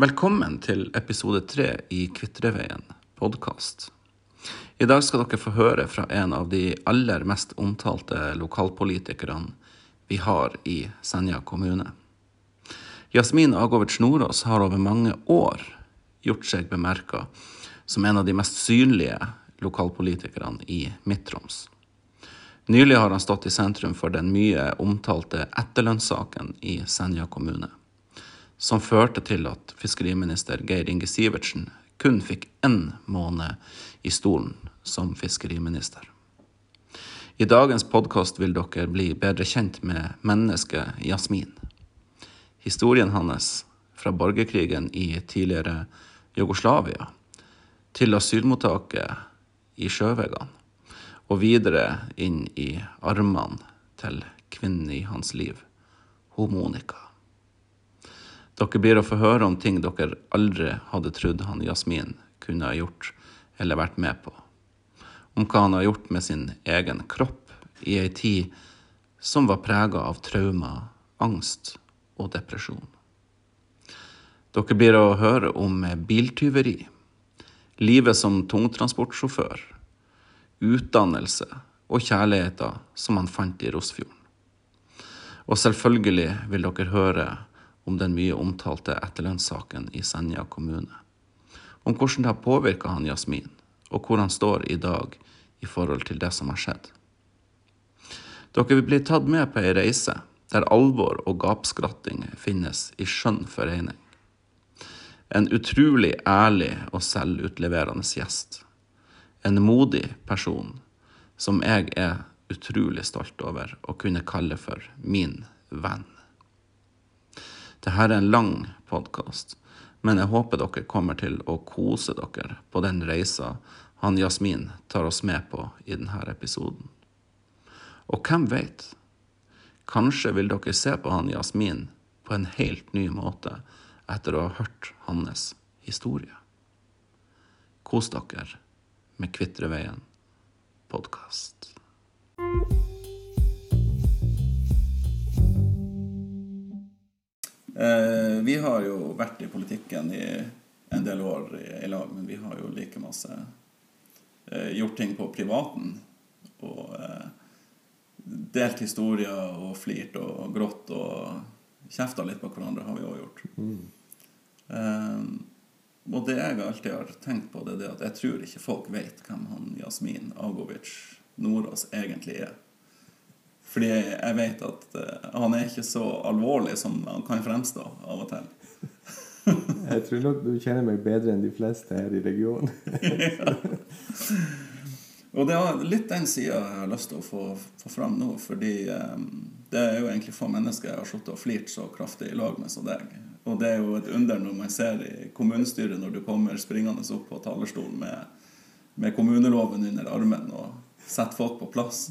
Velkommen til episode tre i Kvitreveien podkast. I dag skal dere få høre fra en av de aller mest omtalte lokalpolitikerne vi har i Senja kommune. Jasmin Agovert Nordås har over mange år gjort seg bemerka som en av de mest synlige lokalpolitikerne i Midt-Troms. Nylig har han stått i sentrum for den mye omtalte etterlønnssaken i Senja kommune, som førte til at fiskeriminister Geir Inge Sivertsen kun fikk én måned i stolen som fiskeriminister. I dagens podkast vil dere bli bedre kjent med mennesket Jasmin. Historien hans fra borgerkrigen i tidligere Jugoslavia til asylmottaket i sjøveggene og videre inn i armene til kvinnen i hans liv, hun Monica. Dere blir å få høre om ting dere aldri hadde trodd han Jasmin kunne ha gjort eller vært med på. Om hva han har gjort med sin egen kropp i ei tid som var prega av traumer, angst og depresjon. Dere blir å høre om biltyveri, livet som tungtransportsjåfør, utdannelse og kjærligheten som han fant i Rosfjorden. Og selvfølgelig vil dere høre om den mye omtalte etterlønnssaken i Senja kommune. Om hvordan det har påvirka han Jasmin, og hvor han står i dag i forhold til det som har skjedd. Dere vil bli tatt med på ei reise der alvor og gapskratting finnes i skjønn forening. En utrolig ærlig og selvutleverende gjest. En modig person som jeg er utrolig stolt over å kunne kalle for min venn. Dette er en lang podkast, men jeg håper dere kommer til å kose dere på den reisa han Jasmin tar oss med på i denne episoden. Og hvem veit? Kanskje vil dere se på han Jasmin på en helt ny måte etter å ha hørt hans historie. Kos dere med Kvitreveien podkast. Vi har jo vært i politikken i en del år i, lag, men vi har jo like masse eh, gjort ting på privaten. Og eh, delt historier og flirt og grått og kjefta litt på hverandre har vi òg gjort. Eh, og det jeg alltid har tenkt på, det er at jeg tror ikke folk vet hvem han Jasmin Agovic Nordås egentlig er. Fordi jeg vet at eh, han er ikke så alvorlig som han kan fremstå av og til. Jeg tror nok du kjenner meg bedre enn de fleste her i regionen. Og det er litt den sida jeg har lyst til å få, få fram nå, fordi um, det er jo egentlig få mennesker jeg har sittet og flirt så kraftig i lag med som deg. Og det er jo et under når man ser i kommunestyret når du kommer springende opp på talerstolen med, med kommuneloven under armen og setter folk på plass.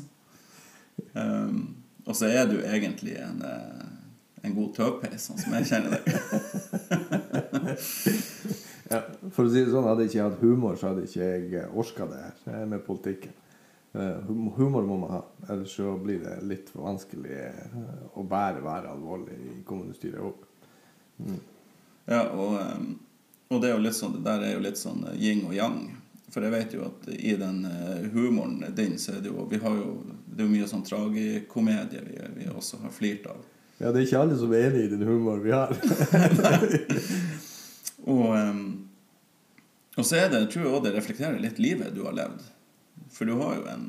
Um, og så er du egentlig en, eh, en god tøpeis, sånn som jeg kjenner deg. Ja, for å si det sånn, Hadde jeg ikke hatt humor, så hadde ikke jeg orka det her med politikken. Eh, Humor må man ha, ellers så blir det litt for vanskelig eh, å bære være alvorlig i kommunestyret òg. Ja, og, og det er jo litt sånn, det der er jo litt sånn eh, yin og yang. For jeg vet jo at i den eh, humoren din, så er det jo Vi har jo Det er jo mye sånn tragikomedie vi, vi også har flirt av. Ja, det er ikke alle som er enig i den humoren vi har. Og, um, og så er det, jeg tror jeg også det reflekterer litt livet du har levd. For du har jo en,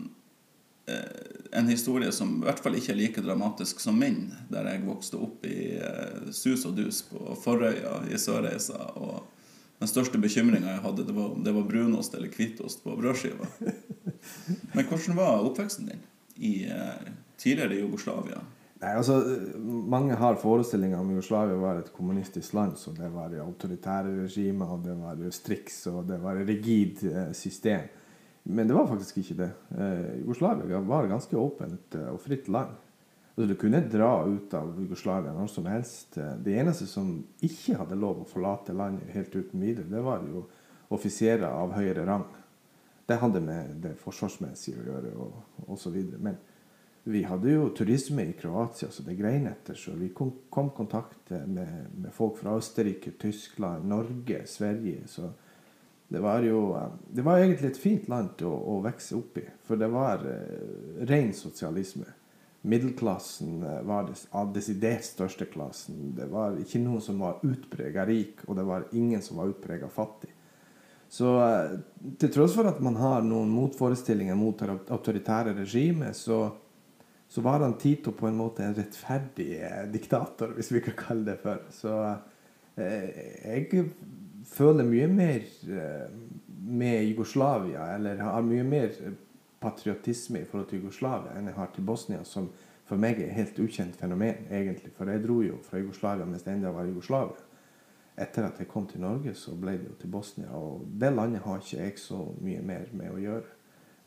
eh, en historie som i hvert fall ikke er like dramatisk som min, der jeg vokste opp i eh, sus og dus på Forøya i Sørreisa. Og den største bekymringa jeg hadde, det var om det var brunost eller hvitost på brødskiva. Men hvordan var oppveksten din i eh, tidligere Jugoslavia? Nei, altså, Mange har forestillinger om Jugoslavia var et kommunistisk land. så Det var autoritære regimer, og det var striks og det var et rigid eh, system. Men det var faktisk ikke det. Eh, Jugoslavia var et ganske åpent og fritt land. Altså, du kunne dra ut av Jugoslavia når som helst. Det eneste som ikke hadde lov å forlate landet helt uten videre, det var jo offiserer av høyere rang. Det hadde med det forsvarsmessige å gjøre og, osv. Men Vi hadde jo turisme i Kroatia, så det grein etter. Så vi kom, kom kontakt med, med, folk fra Østerrike, Tyskland, Norge, Sverige. Så det var jo Det var egentlig et fint land å, å vokse opp i. For det var uh, ren sosialisme. Middelklassen uh, var den desidert største klassen. Det var ikke noen som var utprega rik, og det var ingen som var utprega fattig. Så uh, til tross for at man har noen motforestillinger mot autoritære regimer, så så var han Tito på en måte en rettferdig eh, diktator, hvis vi kan kalle det for. Så eh, jeg føler mye mer eh, med Jugoslavia, eller har mye mer patriotisme i forhold til Jugoslavia enn jeg har til Bosnia, som for meg er et helt ukjent fenomen, egentlig. For jeg dro jo fra Jugoslavia mens det ennå var Jugoslavia. Etter at jeg kom til Norge, så ble det jo til Bosnia. Og det landet har ikke jeg så mye mer med å gjøre.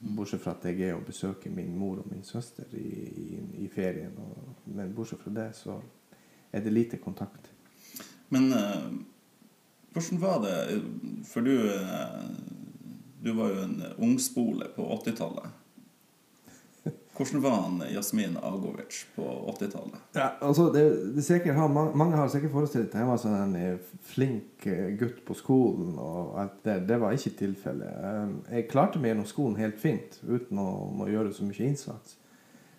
Bortsett fra at jeg er og besøker min mor og min søster i, i, i ferien. Og, men bortsett fra det, så er det lite kontakt. Men uh, hvordan var det For du, uh, du var jo en ungspole på 80-tallet. Hvordan var han Jasmin Agovic på 80-tallet? Ja, altså har, mange har sikkert forestilt seg han var sånn en eh, flink eh, gutt på skolen. og at det, det var ikke tilfellet. Eh, jeg klarte meg gjennom skolen helt fint uten å, å gjøre så mye innsats.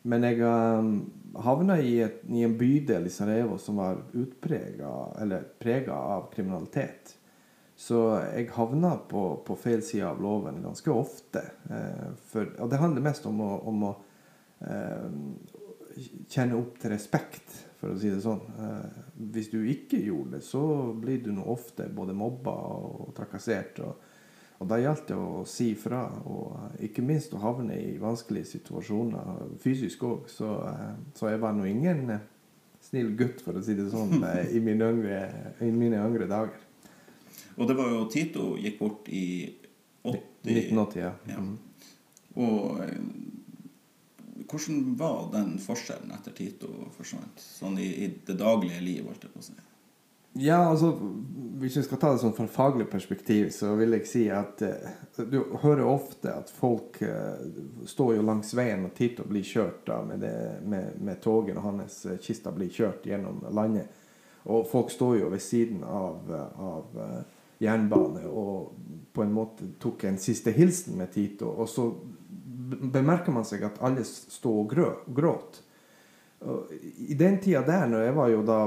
Men jeg um, havna i, et, i, en bydel i Sarajevo som var prega av kriminalitet. Så jeg havna på, på feil side av loven ganske ofte. Eh, for, og det handler mest om å, om å kjenne opp til respekt, for å si det sånn. Eh, hvis du ikke gjorde det, så blir du nå ofte både mobba og trakassert. Og, og da gjaldt det å si fra, og ikke minst å havne i vanskelige situasjoner fysisk òg. Så, eh, så, jeg var nå ingen eh, snill gutt, for å si det sånn, eh, i mine yngre, i mine yngre dager. Og det var jo Tito gikk bort i 80 1980, ja. ja. Mm. Og hvordan var den forskjellen etter Tito forsvant? Sånn i, i det daglige liv, holdt jeg på å si. Ja, altså Hvis vi skal ta det sånn fra faglig perspektiv, så vil jeg si at eh, du hører ofte at folk eh, står jo langs veien og Tito blir kjørt da, med, det, med, med toget og hans eh, kista blir kjørt gjennom landet. Og folk står jo ved siden av, av uh, jernbane og på en måte tok en siste hilsen med Tito. Og så bemerker man seg at alle står og gråt. I den tida der, når jeg var jo da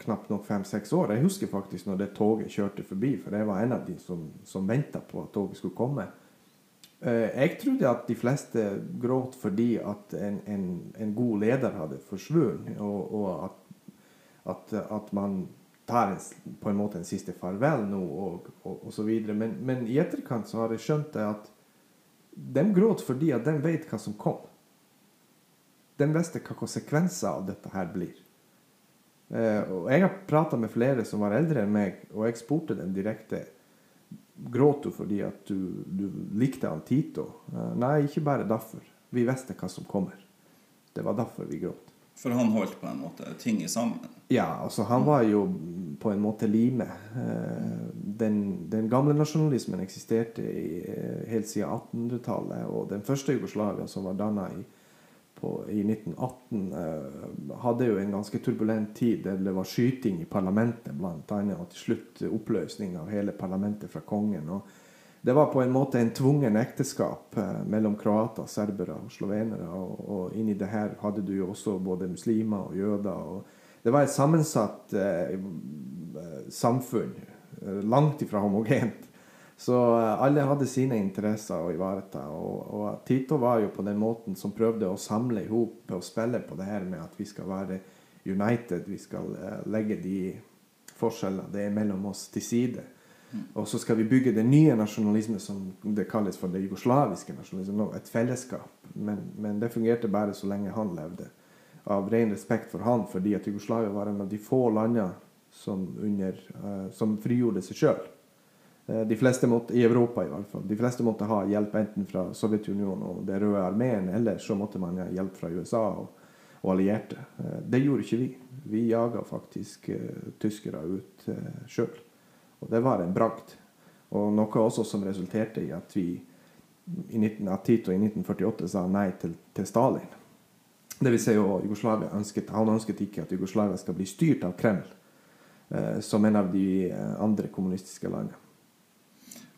knapt nok fem-seks år Jeg husker faktisk når det toget kjørte forbi, for jeg var en av de som, som venta på at toget skulle komme. Eh, jeg trodde at de fleste gråt fordi at en, en, en god leder hadde forsvunnet, og, og at, at, at, man tar en, på en måte en siste farvel nå, og, og, og så videre. Men, men, i etterkant så har jeg skjønt det at de gråt fordi at de vet hva som kom. De visste hva konsekvenser av dette her blir. Eh, og jeg har prata med flere som var eldre enn meg, og jeg spurte dem direkte Gråt du fordi at du, du likte han Tito? Eh, nei, ikke bare derfor. Vi visste hva som kommer. Det var derfor vi gråt. For han holdt på en måte ting sammen? Ja, altså han var jo på en måte limet. Eh, den, den, gamle nasjonalismen eksisterte i, eh, helt siden 1800-tallet. Og den første Jugoslavia, som var danna i, i 1918, eh, hadde jo en ganske turbulent tid det var skyting i parlamentet, annet, og til slutt oppløsning av hele parlamentet fra kongen. og det var på en måte en tvungen ekteskap eh, mellom kroater, serbere og slovenere. Og, og inni det her hadde du jo også både muslimer og jøder. Og det var et sammensatt eh, samfunn. Eh, langt ifra homogent. Så eh, alle hadde sine interesser å ivareta. Og, og, Tito var jo på den måten som prøvde å samle i hop og spille på det her med at vi skal være united. Vi skal legge de forskjellene det er mellom oss, til side. Og så skal vi bygge den nye nasjonalismen som det kalles for det jugoslaviske nasjonalisme, et fellesskap. Men, men, det fungerte bare så lenge han levde. Av ren respekt for han, fordi at Jugoslavia var en av de få landene som, under, uh, som frigjorde seg sjøl. Uh, eh, de fleste måtte, I Europa, i hvert fall. De fleste måtte ha hjelp enten fra Sovjetunionen og Det røde armeen, eller så måtte man ha hjelp fra USA og, og allierte. Uh, det gjorde ikke vi. Vi jaga faktisk tyskere ut uh, sjøl. Og det var en bragd. Og noe også som resulterte i at vi i 19, at Tito i 1948 sa nei til, til Stalin. Det vil si at Jugoslavia ønsket, Han ønsket ikke at Jugoslavia skal bli styrt av Kreml, eh, som en av de eh, andre kommunistiske landene.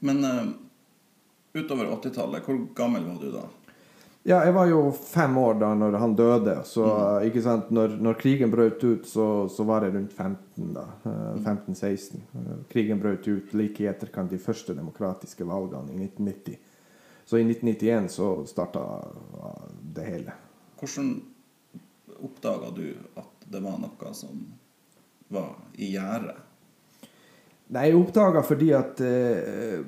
Men eh, utover 80-tallet, hvor gammel var du da? Ja, jeg var jo fem år da når han døde. Så ikke sant, når, når krigen brøt ut, så, så var jeg rundt 15 da. eh, 15-16. Eh, Krigen brøt ut like i etterkant de første demokratiske valgene i 1990. Så i 1991 så starta det hele. Hvordan oppdaga du at det var noe som var i gjære? Nei, jeg oppdaga fordi at eh,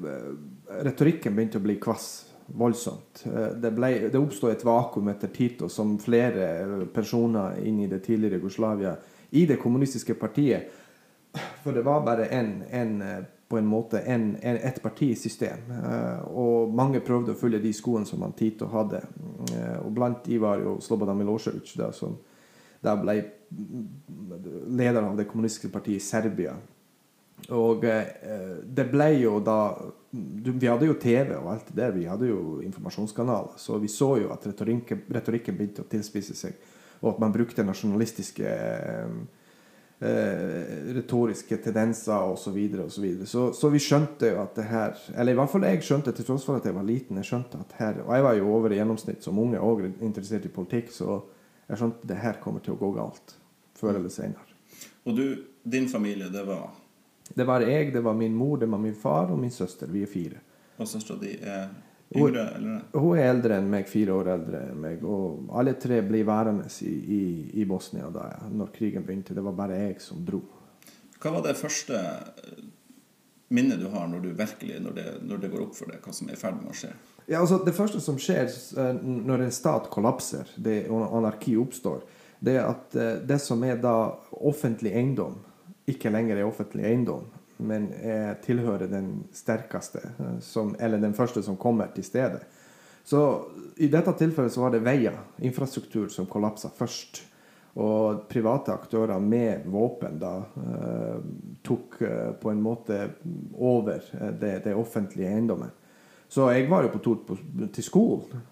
retorikken begynte å bli kvass. Voldsomt. Eh, det, det oppstod et vakuum etter Tito som flere personer inn i det tidligere Jugoslavia, i det kommunistiske partiet. For det var bare en, en eh, på en måte en, en, et partisystem. Eh, og mange prøvde å følge de skoene som han Tito hadde. Og blant de var jo Slobodan Milosevic, da, som da ble leder av det kommunistiske partiet i Serbia. Og eh, det ble jo da Vi hadde jo TV og alt det der. Vi hadde jo informasjonskanaler. Så vi så jo at retorikken, retorikken begynte å tilspisse seg, og at man brukte nasjonalistiske eh, eh, retoriske tendenser osv. Så, videre, og så, videre. så Så vi skjønte jo at det her Eller i hvert fall jeg skjønte, til tross for at jeg var liten, jeg skjønte at her Og jeg var jo over i gjennomsnitt som unge og interessert i politikk, så jeg skjønte at det her kommer til å gå galt. Før eller senere. Og du, din familie, det var Det var jeg, det var min mor, det var min far og min søster. Vi er fire. Og søstera di er yngre, eller? Hun er eldre enn meg, fire år eldre enn meg. Og alle tre ble værende i, i, i Bosnia da når krigen begynte. Det var bare jeg som dro. Hva var det første minnet du har når du virkelig, når det, når det går opp for deg hva som er i ferd med å skje? Ja, altså Det første som skjer eh, når en stat kollapser, det og anarki oppstår, det er at eh, det som er da offentlig eiendom, ikke lenger er offentlig eiendom, men er, tilhører den sterkeste, eh, som, eller den første som kommer til stedet. Så i dette tilfellet så var det veier, infrastruktur, som kollapsa først. Og private aktører med våpen da eh, tok eh, på en måte over eh, det, det offentlige eiendommen. Så jeg var jo på tur på, til skolen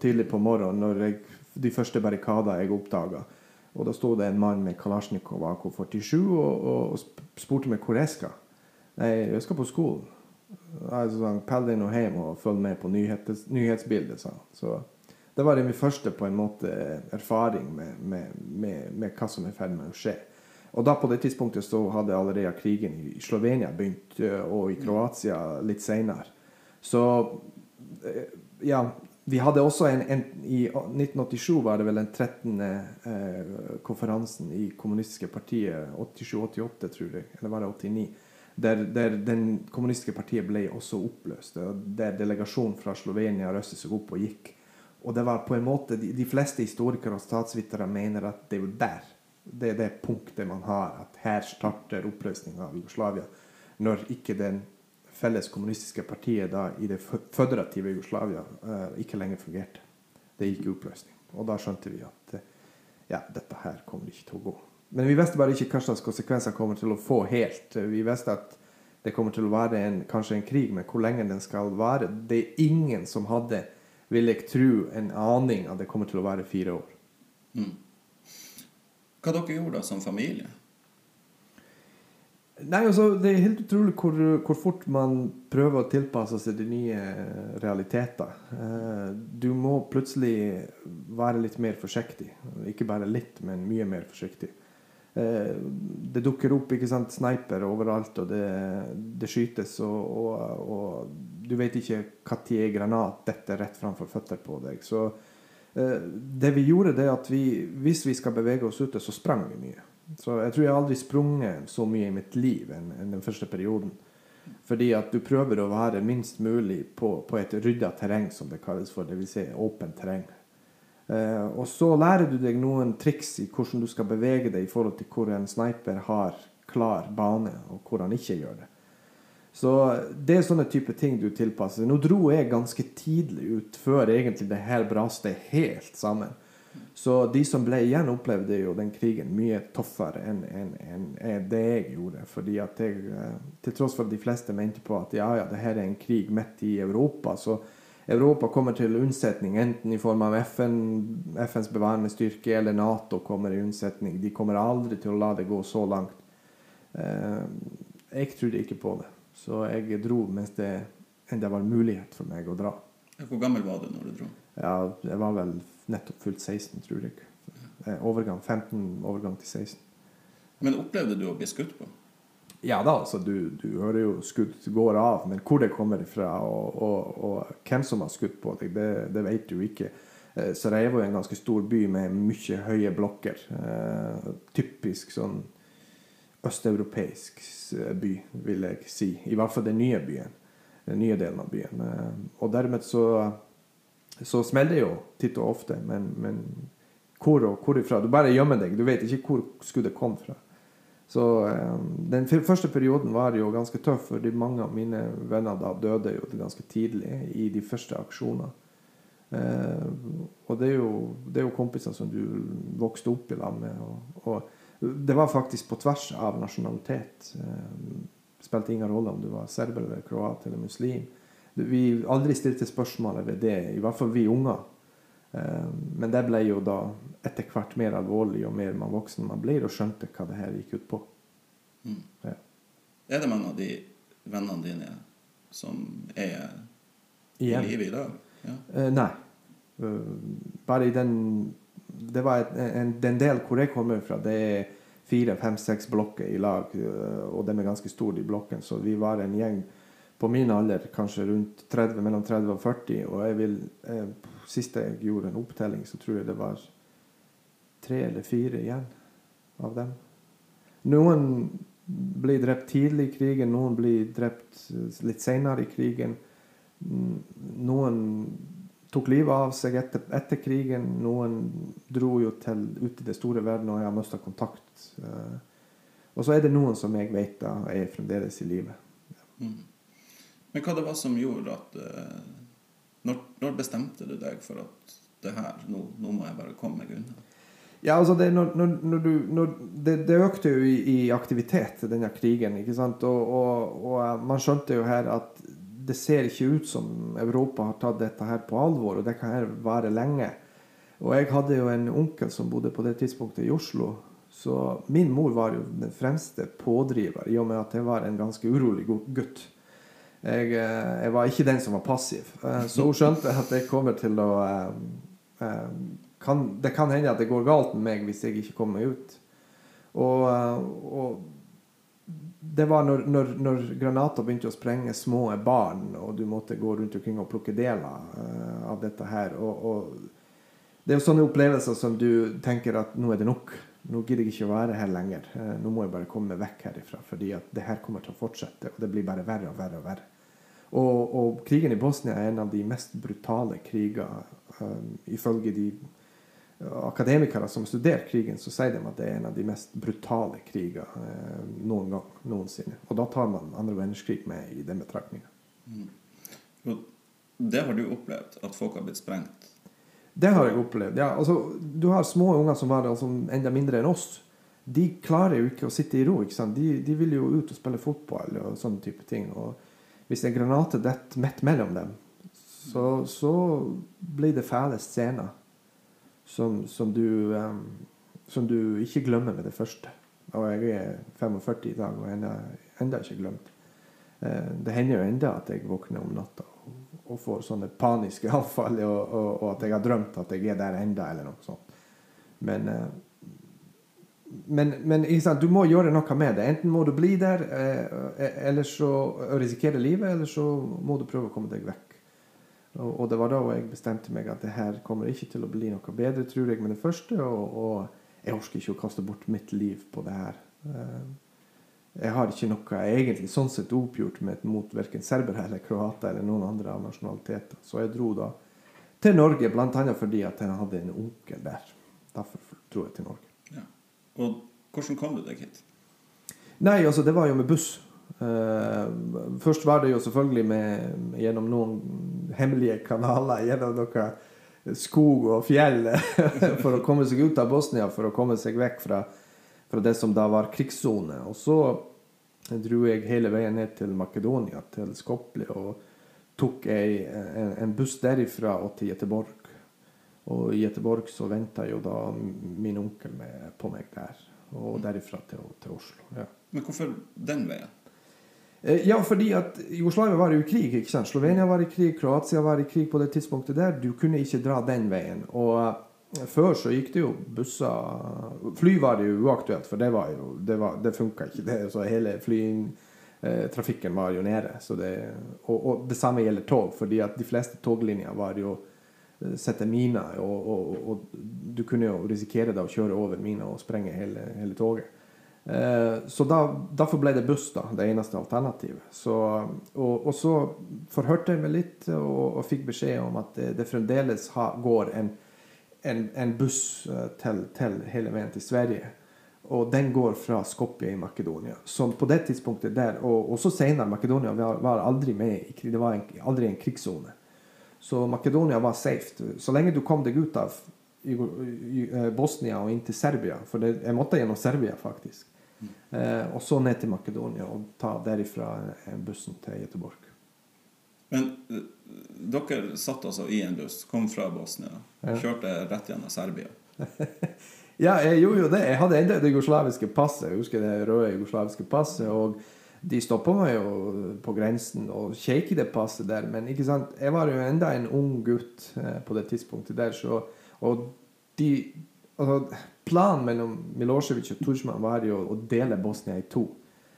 tidlig på morgenen når jeg, de første barrikader jeg oppdaga. Og da sto det en mann med Kalasjnikov AK-47 og, og, og spurte meg hvor jeg skal. Nei, jeg skal på skolen. Jeg sånn, pell deg nå hjem og følg med på nyhets, nyhetsbildet, sa han. Så det var det min første på en måte erfaring med, med, med, med hva som er i ferd med å skje. Og da på det tidspunktet så hadde allerede krigen i Slovenia begynt, og i Kroatia litt seinere. Så ja, vi hadde også en, en, I 1987 var det vel den 13. Eh, konferansen i kommunistiske partiet. 87-88, tror jeg. Eller var det 89? Der, der den kommunistiske partiet ble også oppløst. Der delegasjonen fra Slovenia røstet seg opp og gikk. Og det var på en måte, De, de fleste historikere og statsvitere mener at det er jo der. Det er det punktet man har. At her starter oppløsninga av Jugoslavia. Når ikke den felles kommunistiske partiet da i det føderative Jugoslavia uh, ikke lenger fungerte. Det gikk i oppløsning. Og da skjønte vi at ja, dette her kommer ikke til å gå. Men vi visste bare ikke hva slags konsekvenser kommer til å få helt. Vi visste at det kommer til å være en, kanskje en krig, men hvor lenge den skal vare Det er ingen som hadde, vil jeg tro, en aning at det kommer til å være fire år. Mm. Hva dere gjorde da som familie? Nei, altså, Det er helt utrolig hvor, hvor, fort man prøver å tilpasse seg de nye realiteter. Eh, du må plutselig være litt mer forsiktig. Ikke bare litt, men mye mer forsiktig. Eh, det dukker opp ikke sant, sniper overalt, og det, det skytes, og, og, og, du vet ikke når granat detter rett framfor føtter på deg. Så eh, det vi gjorde, det er at vi, hvis vi skal bevege oss ute, så sprang vi mye. Så jeg tror jeg aldri sprunget så mye i mitt liv enn, enn den første perioden. Fordi at du prøver å være minst mulig på, på et rydda terreng, som det kalles for. Dvs. Si åpent terreng. Eh, og så lærer du deg noen triks i hvordan du skal bevege deg i forhold til hvor en sniper har klar bane, og hvor han ikke gjør det. Så det er sånne type ting du tilpasser. Nå dro jeg ganske tidlig ut, før egentlig det her braste helt sammen. Så de som ble igjen, opplevde jo den krigen mye tøffere enn en, en, en det jeg gjorde. Fordi at jeg, til tross for at de fleste mente på at ja, ja, det her er en krig midt i Europa, så Europa kommer til unnsetning, enten i form av FN, FNs bevarende styrke eller Nato kommer i unnsetning. De kommer aldri til å la det gå så langt. Eh, jeg trodde ikke på det, så jeg dro mens det enda var mulighet for meg å dra. Hvor gammel var du når du dro? Ja, jeg var vel nettopp fullt 16, tror jeg. Eh, Overgang, 15 overgang til 16. Men opplevde du å bli skutt på? Ja da, altså du, du hører jo skudd går av, men hvor det kommer ifra og, og, og hvem som har skutt på deg, det, det vet du ikke. Eh, Sarajevo er en ganske stor by med mye høye blokker. Eh, typisk sånn østeuropeisk by, vil jeg si. I hvert fall den nye byen. Den nye delen av byen. Eh, og dermed så, så smeller det jo titt og ofte, men, men hvor og hvorifra? Du bare gjemmer deg. Du vet ikke hvor skuddet kom fra. Så um, Den første perioden var jo ganske tøff, fordi mange av mine venner da døde jo ganske tidlig i de første aksjonene. Uh, og det er, jo, det er jo kompiser som du vokste opp i lag med. Og, og det var faktisk på tvers av nasjonalitet. Eh, spilte ingen rolle om du var serber eller kroat eller muslim. Vi aldri stilte spørsmål ved det, i hvert fall vi unger. Eh, Men det ble jo da etter hvert mer alvorlig jo mer man voksen man blir, og skjønte hva det her gikk ut på. Ja. Er det mange av de vennene dine som er i Igjen. live i dag? Ja. Eh, nei. Eh, bare i den Det var et, en, den del hvor jeg kommer fra, det er fire, fem, seks blokker i lag, eh, og de er ganske store, de blokkene, så vi var en gjeng på min alder, kanskje rundt 30, mellom 30 og 40, og jeg vil eh, Sist jeg gjorde en opptelling, så tror jeg det var tre eller fire igjen av dem. Noen blir drept tidlig i krigen, noen blir drept eh, litt senere i krigen. Noen tok livet av seg etter, etter krigen. Noen dro jo til, ut i det store verden, og jeg har mista kontakt. Eh, Og så er det noen som jeg vet da er fremdeles i live. Mm. Men hva det var som gjorde at eh, når, når bestemte du deg for at det her, nå, nå må jeg bare komme meg unna? Ja, altså det, når, når, du, når det, det økte jo i, i aktivitet, denne krigen. ikke sant? Og, og, og eh, man skjønte jo her at det ser ikke ut som Europa har tatt dette her på alvor, og det kan her vare lenge. Og jeg hadde jo en onkel som bodde på det tidspunktet i Oslo. Så min mor var jo den fremste pådriver, i og med at jeg var en ganske urolig gu- gutt. Jeg, eh, jeg var ikke den som var passiv. Eh, Så hun skjønte at jeg kommer til å eh, kan, Det kan hende at det går galt med meg hvis jeg ikke kommer meg ut. Og, og det var når, når, når granater begynte å sprenge små barn, og du måtte gå rundt omkring og plukke deler av dette her. Og, og det er jo sånne opplevelser som du tenker at nå er det nok. Nå gidder jeg ikke å være her lenger. Nå må jeg bare komme meg vekk herifra, fordi at det her kommer til å fortsette. Og det blir bare verre og verre og verre. Og, og krigen i Bosnia er en av de mest brutale kriger. Um, ifølge de akademikere som har studert krigen, så sier de at det er en av de mest brutale kriger eh, noen gang noensinne. Og da tar man andre verdenskrig med i den betraktninga. Mm. det har du opplevd, at folk har blitt sprengt? Det har jeg opplevd. Ja, altså, du har små unger som var altså, enda mindre enn oss. De klarer jo ikke å sitte i ro. ikke sant? De, de vil jo ut og spille fotball og sånne type ting. Og hvis en granate detter midt mellom dem, så, så blir det fæle scener som, som, du, um, som du ikke glemmer med det første. Og jeg er 45 i dag og enda, enda ikke glemt. Uh, Det hender jo enda at jeg våkner om natta og, får sånne paniske anfall, og, og, og at jeg har drømt at jeg er der enda, eller noe sånt. Men, eh, men, men du må gjøre noe med det. Enten må du bli der, eh, eller så risikere livet, eller så må du prøve å komme deg vekk. Og, og det var da jeg bestemte meg at det her kommer ikke til å bli noe bedre, tror jeg, med det første. Og, og jeg orker ikke å kaste bort mitt liv på det her. Eh, Jeg har ikke noe egentlig sånn sett oppgjort med mot verken serbere eller kroater eller noen andre av nasjonaliteter. Så jeg dro da til Norge, bl.a. fordi at jeg hadde en onkel der. Derfor dro jeg til Norge. Og hvordan kom du deg hit? Nei, altså det var jo med buss. Uh, først var det jo selvfølgelig med, gjennom noen hemmelige kanaler, gjennom noe skog og fjell, for å komme seg ut av Bosnia, for å komme seg vekk fra, fra det som da var krigssone. Og så dro jeg hele veien ned til Makedonia, til Skopje, og tok ei, en, en buss derifra og til Göteborg. Og i Göteborg så venta jo da min onkel med, på meg der. Og derifra til, til Oslo. ja. Men hvorfor den veien? Eh, Ja, fordi at Jugoslavia var jo i krig. ikke sant? Slovenia var i krig, Kroatia var i krig på det tidspunktet der. Du kunne ikke dra den veien. Og eh, før så gikk det jo busser Fly var det jo uaktuelt, for det var jo Det, var- det funka ikke. Det, så hele flytrafikken var jo nede. Så det, og, og det samme gjelder tog, fordi at de fleste toglinjer var jo eh, sette miner, og, og, og du kunne jo risikere da å kjøre over mina og sprenge hele, hele toget. Eh, Så da, derfor ble det buss da, det eneste alternativet. Så, og, og så forhørte jeg meg litt og, fikk beskjed om at det, det fremdeles ha, går en, en, en buss eh, til, til hele veien til Sverige. Og den går fra Skopje i Makedonia. Som på det tidspunktet der, og også senere, Makedonia var, var aldri med. Det var en, aldri en krigssone. Så Makedonia var safe. Så lenge du kom deg ut av eh, Bosnia og inn til Serbia, for det, jeg måtte gjennom Serbia faktisk, eh, og så ned til Makedonia og ta derifra eh, bussen til Göteborg. Men dere satt altså i en buss, kom fra Bosnia, Ja. kjørte rett gjennom Serbia. Ja, jeg gjorde jo det. Jeg hadde enda det jugoslaviske passet. Jeg husker det røde jugoslaviske passet. Og de stoppa meg jo på grensen og kjekk det passet der. Men ikke sant? jeg var jo enda en ung gutt eh, på det tidspunktet der. Så, og de, altså, planen mellom Milosevic og Tudjman var jo å dele Bosnia i to.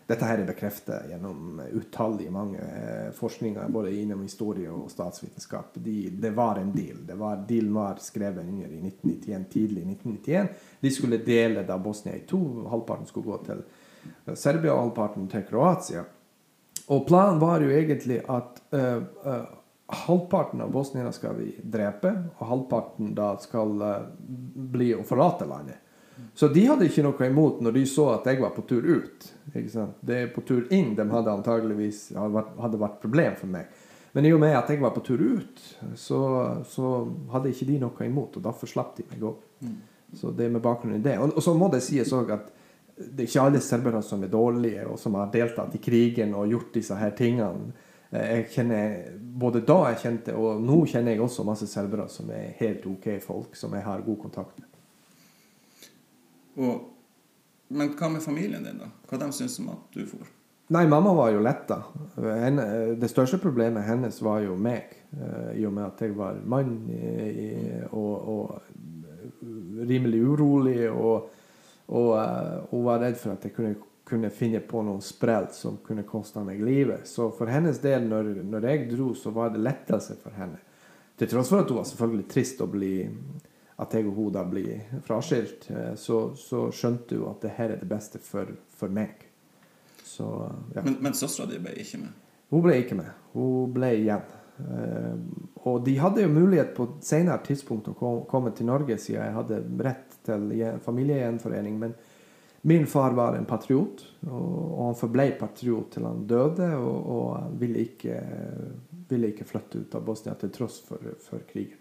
Dette her er bekreftet gjennom utallige mange eh, forskninger både innom historie og statsvitenskap. De, det var en deal. Det var, dealen var skrevet under i 1991, tidlig i 1991. De skulle dele da Bosnia i to. Halvparten skulle gå til Serbia og halvparten til Kroatia. Og planen var jo egentlig at uh, uh, halvparten av bosnierne skal vi drepe, og halvparten da skal uh, bli å forlate landet. Så de hadde ikke noe imot når de så at jeg var på tur ut. Ikke sant? Det er på tur inn de hadde antageligvis hadde vært, problem for meg. Men i og med at jeg var på tur ut, så, så hadde ikke de noe imot, og derfor slapp de meg òg. Så det er med bakgrunn i det. Og, og så må det sies òg at det er ikke alle serbere som er dårlige, og som har deltatt i krigen og gjort disse her tingene. Eh, Jeg kjenner, Både da jeg kjente, og nå kjenner jeg også masse serbere som er helt ok folk, som jeg har god kontakt med. Og, men hva med familien din, da? Hva de syns om at du for? Nei, mamma var jo letta. Henne, det største problemet hennes var jo meg. eh, I og med at jeg var mann og, og rimelig urolig. Og, og eh, hun var redd for at jeg kunne, kunne finne på noe sprell som kunne koste meg livet. Så for hennes del, når, når jeg dro, så var det lettelse for henne. Til tross for at hun var selvfølgelig trist å bli at jeg og hun da blir fraskilt, eh, så, så skjønte hun at det her er det beste for, for meg. Så ja. Men, men søstera di ble ikke med? Hun ble ikke med. Hun ble igjen. Eh, og de hadde jo mulighet på et senere tidspunkt å komme til Norge, siden jeg hadde rett til gjen- familiegjenforening. Men min far var en patriot, og, han forble patriot til han døde. Og, og ville, ikke, ville ikke flytte ut av Bosnia til tross for, for krigen.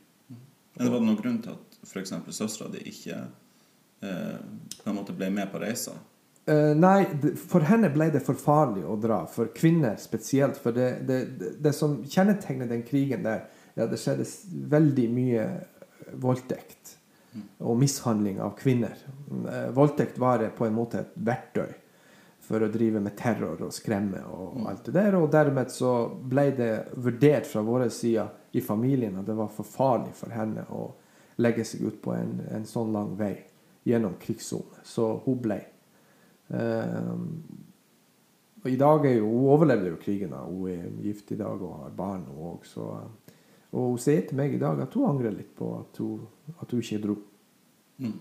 Men var det noen grunn til at f.eks. søstera di ikke eh, på en måte ble med på reisa? Uh, nei, for henne ble det for farlig å dra. For kvinner spesielt. For det, det, det, det som kjennetegner den krigen der, ja, det skjedde veldig mye voldtekt og mishandling av kvinner. Eh, voldtekt var det på en måte et verktøy for å drive med terror og skremme og alt det der. Og dermed så ble det vurdert fra vår side i familien at det var for farlig for henne å legge seg ut på en, en sånn lang vei gjennom krigssone. Så hun ble. Um, og I dag er jo, Hun overlevde jo krigen. da. Hun er gift i dag og har barn. Hun også, og hun sier til meg i dag at hun angrer litt på at hun, at du ikke dro. Mm.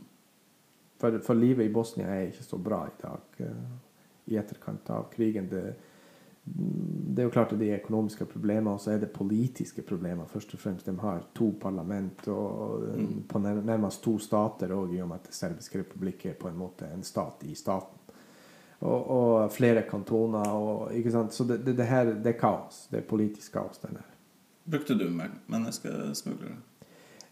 For, for livet i Bosnia er ikke så bra i dag eh, i etterkant av krigen. Det, det er jo klart at det er økonomiske problemer, og så er det politiske problemer. først og fremst. De har to parlament og mm. på nærmest to stater òg, i og med at serbiske republikk er på en måte en stat i staten. Og, og flere kantoner. Og, ikke sant? Så det, det, det her det er kaos. Det er politisk kaos. den her. Brukte du menneskesmuglere?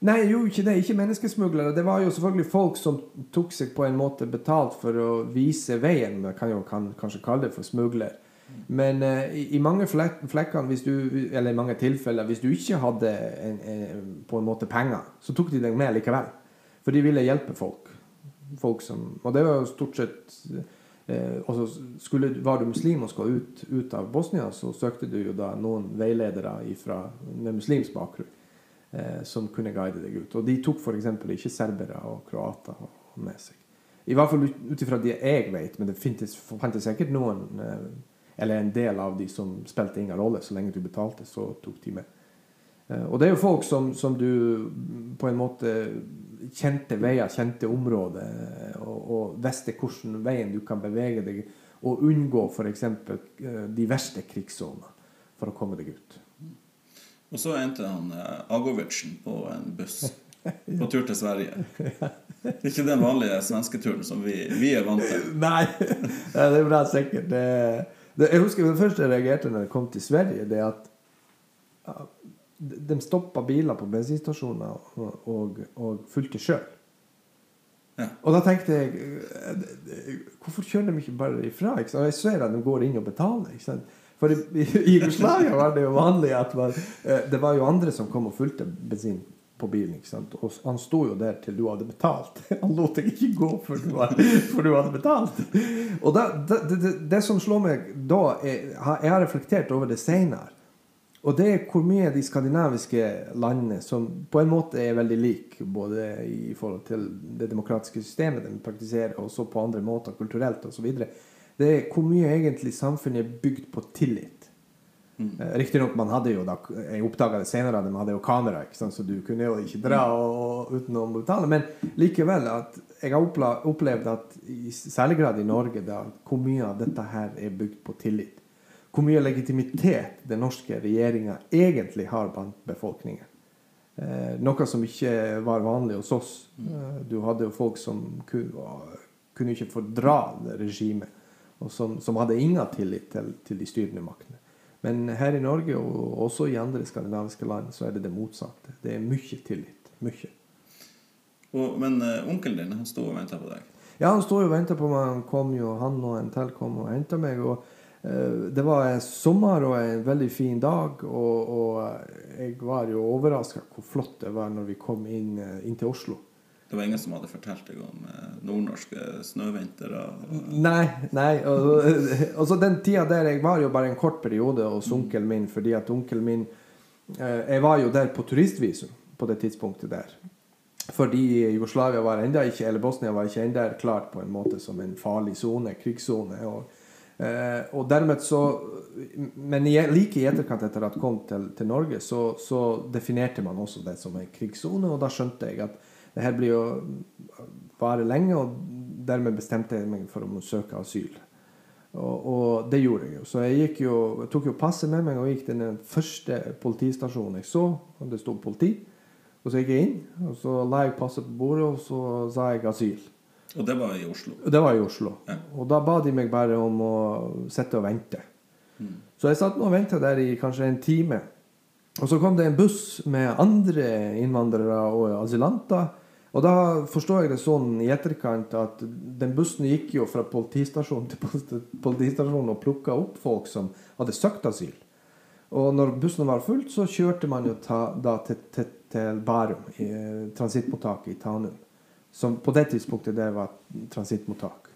Nei, jo ikke det. Ikke menneskesmuglere. Det var jo selvfølgelig folk som tok seg på en måte betalt for å vise veien. Man kan jo kan, kanskje kalle det for smugler. Men uh, i, i mange flek, flekkene, hvis du, eller i mange tilfeller, hvis du ikke hadde en, en, på en måte penger, så tok de deg med likevel. For de ville hjelpe folk. folk som, og det var jo stort sett eh, også skulle, Var du muslim og skulle ut, ut, av Bosnia, så søkte du jo da noen veiledere ifra, med muslimsk bakgrunn eh, som kunne guide deg ut. Og de tok f.eks. ikke serbere og kroater med seg. I hvert fall ut ifra det jeg vet, men det fantes sikkert noen eh, eller en del av de som spilte ingen rolle. Så lenge du betalte, så tok de med. Eh, og det er jo folk som, som du på en måte kjente veier, kjente områder, eh, og, og visste hvordan veien du kan bevege deg, og unngå f.eks. Eh, de verste krigssonene for å komme deg ut. Og så endte han Agovicen på en buss på tur til Sverige. Det er ikke den vanlige svensketuren som vi, vi er vant til. Nei, det er bra sikkert. Det det, jeg husker Det første jeg reagerte når jeg kom til Sverige, det at de stoppa biler på bensinstasjoner og, og, og fulgte sjøl. Ja. Og da tenkte jeg Hvorfor kjører de ikke bare ifra? Ikke Og jeg ser at de går inn og betaler. For i, i Jugoslavia var det jo vanlig at man, eh, det var jo andre som kom og fulgte bensin på bilen. ikke sant? Og han sto jo der til du hadde betalt. Han lot deg ikke gå før du, hadde, før du hadde betalt. Og da, det, det, det, som slår meg da, er, Jeg har reflektert over det seinere. Og det er hvor mye de skandinaviske landene, som på en måte er veldig like, både i forhold til det demokratiske systemet de praktiserer, og så på andre måter kulturelt osv., det er hvor mye egentlig samfunnet er bygd på tillit. Mm. Riktignok man hadde jo da Jeg oppdaga det senere man hadde jo kamera, så du kunne jo ikke dra mm. og, og, uten å betale. Men likevel at jeg har opplevd at i særlig grad i Norge da, hvor mye av dette her er bygd på tillit. Hvor mye legitimitet den norske regjeringa egentlig har blant befolkningen. Eh, noe som ikke var vanlig hos oss. Mm. Eh, du hadde jo folk som kunne, kunne ikke fordra regimet, og som, som hadde ingen tillit til, til de styrende maktene. Men her i Norge, og også i andre skandinaviske land, så er det det motsatte. Det er mye tillit. Mye. Og, men uh, onkelen din han sto og venta på deg? Ja, han sto og venta på meg. Han kom jo, han og en til kom og henta meg. og uh, Det var en sommer og en veldig fin dag, og, og jeg var jo overraska hvor flott det var når vi kom inn, inn til Oslo. Det var ingen som hadde fortalt deg om eh, nordnorske snøvintre? Nei. nei og, så Den tida der jeg var jo bare en kort periode hos onkelen min, fordi at onkelen min eh, Jeg var jo der på turistvisum på det tidspunktet der. Fordi Jugoslavia var enda ikke, eller Bosnia var ikke enda klart på en måte som en farlig sone, krigssone. Og, eh, og dermed så Men like i etterkant etter at jeg kom til, til Norge, så, så definerte man også det som en krigssone, og da skjønte jeg at det her blir jo vare lenge, og dermed bestemte jeg meg for å søke asyl. Og, og, det gjorde jeg jo. Så jeg, jo, jeg tok jo passet med meg og gikk til den første politistasjonen jeg så, og det sto politi. Og så gikk jeg inn, og så la jeg passet på bordet, og så sa jeg asyl. Og det var i Oslo? Det var i Oslo. Ja. Og da ba de meg bare om å sitte og vente. Mm. Så jeg satt og venta der i kanskje en time. Og så kom det en buss med andre innvandrere og asylanter og da forstår jeg det sånn i etterkant at den bussen gikk jo fra politistasjon til politistasjon og plukka opp folk som hadde søkt asyl. Og når bussen var fullt, så kjørte man jo ta, da til, til, til Bærum, i transittmottaket i Tanum. Som på det tidspunktet det var transittmottak.